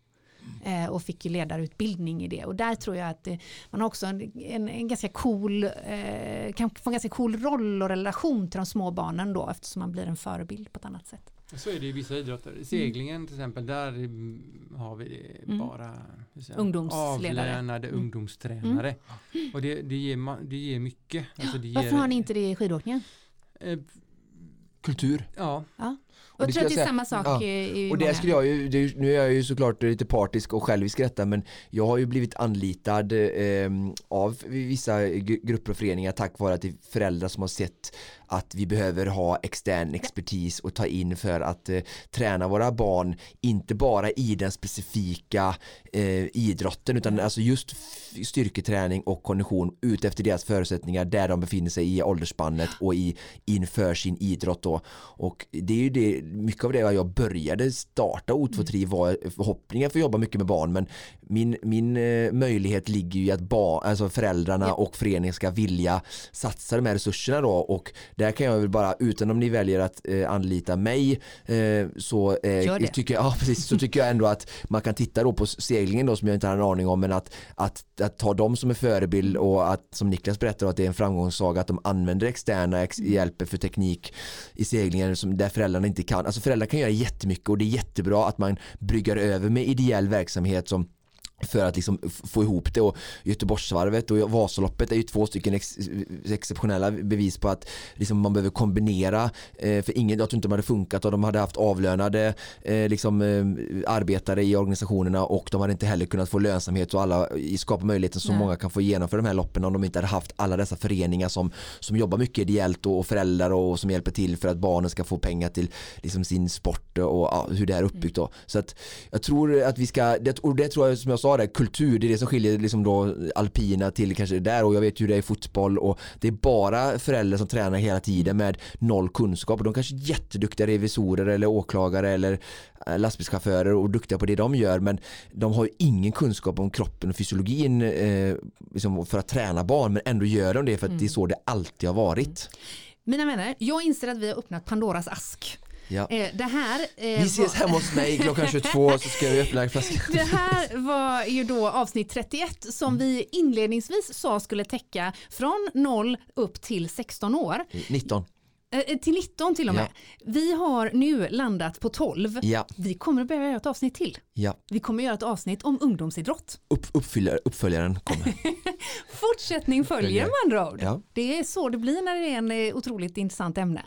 Eh, och fick ju ledarutbildning i det och där tror jag att eh, man har också en, en, en ganska cool eh, kan få en ganska cool roll och relation till de små barnen då eftersom man blir en förebild på ett annat sätt. Så är det i vissa idrotter. Seglingen till exempel, där mm, har vi Mm. bara jag, Ungdomsledare. avlönade Mm. ungdomstränare. Och det, det, ger, det ger mycket. Alltså det Varför ger, har ni inte det i skidåkningen? Eh, Kultur. ja, Och jag tror att det är samma sak Ja. i, Och det många- skulle jag ju, det, nu är jag ju såklart lite partisk och självisk i detta men jag har ju blivit anlitad eh, av vissa grupper och föreningar tack vare att det är föräldrar som har sett att vi behöver ha extern expertis och ta in för att eh, träna våra barn inte bara i den specifika eh, idrotten utan alltså just styrketräning och kondition ut efter deras förutsättningar där de befinner sig i åldersspannet och i, inför sin idrott då. Och det är ju det, mycket av det jag började starta O23 var förhoppningar för att jobba mycket med barn men min, min eh, möjlighet ligger ju i att barn, alltså föräldrarna Ja. och föreningen ska vilja satsa de här resurserna då och där kan jag väl bara, utan om ni väljer att eh, anlita mig eh, så, eh, tycker jag, ja, precis, så tycker jag ändå att man kan titta då på seglingen då som jag inte har en aning om men att, att, att ta dem som en förebild och att som Niklas berättar att det är en framgångssaga att de använder externa ex- hjälper för teknik i seglingen som där föräldrarna inte kan. Alltså föräldrar kan göra jättemycket och det är jättebra att man bryggar över med ideell verksamhet som för att liksom få ihop det och Göteborgsvarvet och Vasaloppet är ju två stycken ex exceptionella bevis på att liksom man behöver kombinera eh, för ingen, jag tror inte de hade funkat och de hade haft avlönade eh, liksom, eh, arbetare i organisationerna och de hade inte heller kunnat få lönsamhet och alla skapa möjligheten så Nej. många kan få genomföra de här loppen om de inte hade haft alla dessa föreningar som, som jobbar mycket ideellt och, och föräldrar och som hjälper till för att barnen ska få pengar till liksom, sin sport och ja, hur det är uppbyggt då. Så att jag tror att vi ska, det, och det tror jag som jag sa sa det, kultur, det är det som skiljer liksom då alpina till kanske där och jag vet hur det är i fotboll och det är bara föräldrar som tränar hela tiden med noll kunskap och de kanske är jätteduktiga revisorer eller åklagare eller eh, lastbilschaufförer och duktiga på det de gör men de har ju ingen kunskap om kroppen och fysiologin eh, liksom för att träna barn men ändå gör de det för att mm. det är så det alltid har varit. Mina vänner, jag inser att vi har öppnat Pandoras ask. Ja. Eh, det här, eh, vi ses hemma hos mig klockan 22 så ska vi öppna en flaska. Det här var ju då avsnitt 31 som mm. vi inledningsvis sa skulle täcka från 0 upp till 16 år. 19. Eh, eh, till 19 till och med. Ja. Vi har nu landat på 12. Ja. Vi kommer att behöva göra ett avsnitt till. Ja. Vi kommer att göra ett avsnitt om ungdomsidrott. Upp, uppfyller, uppföljaren kommer. Fortsättning följer med andra ord. Det är så det blir när det är en eh, otroligt intressant ämne.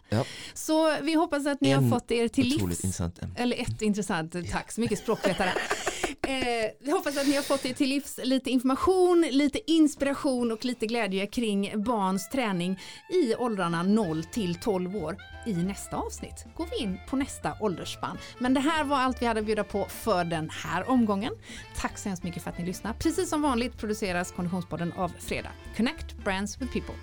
Så vi hoppas att ni en har fått er till livs. Intressant ämne. Eller ett intressant, tack så mycket språkvetare. Eh, jag hoppas att ni har fått er till livs lite information, lite inspiration och lite glädje kring barns träning i åldrarna 0 till 12 år. I nästa avsnitt går vi in på nästa åldersspann. Men det här var allt vi hade att bjuda på för den här omgången. Tack så hemskt mycket för att ni lyssnade. Precis som vanligt produceras Konditionspodden av Fredag. Connect Brands with People.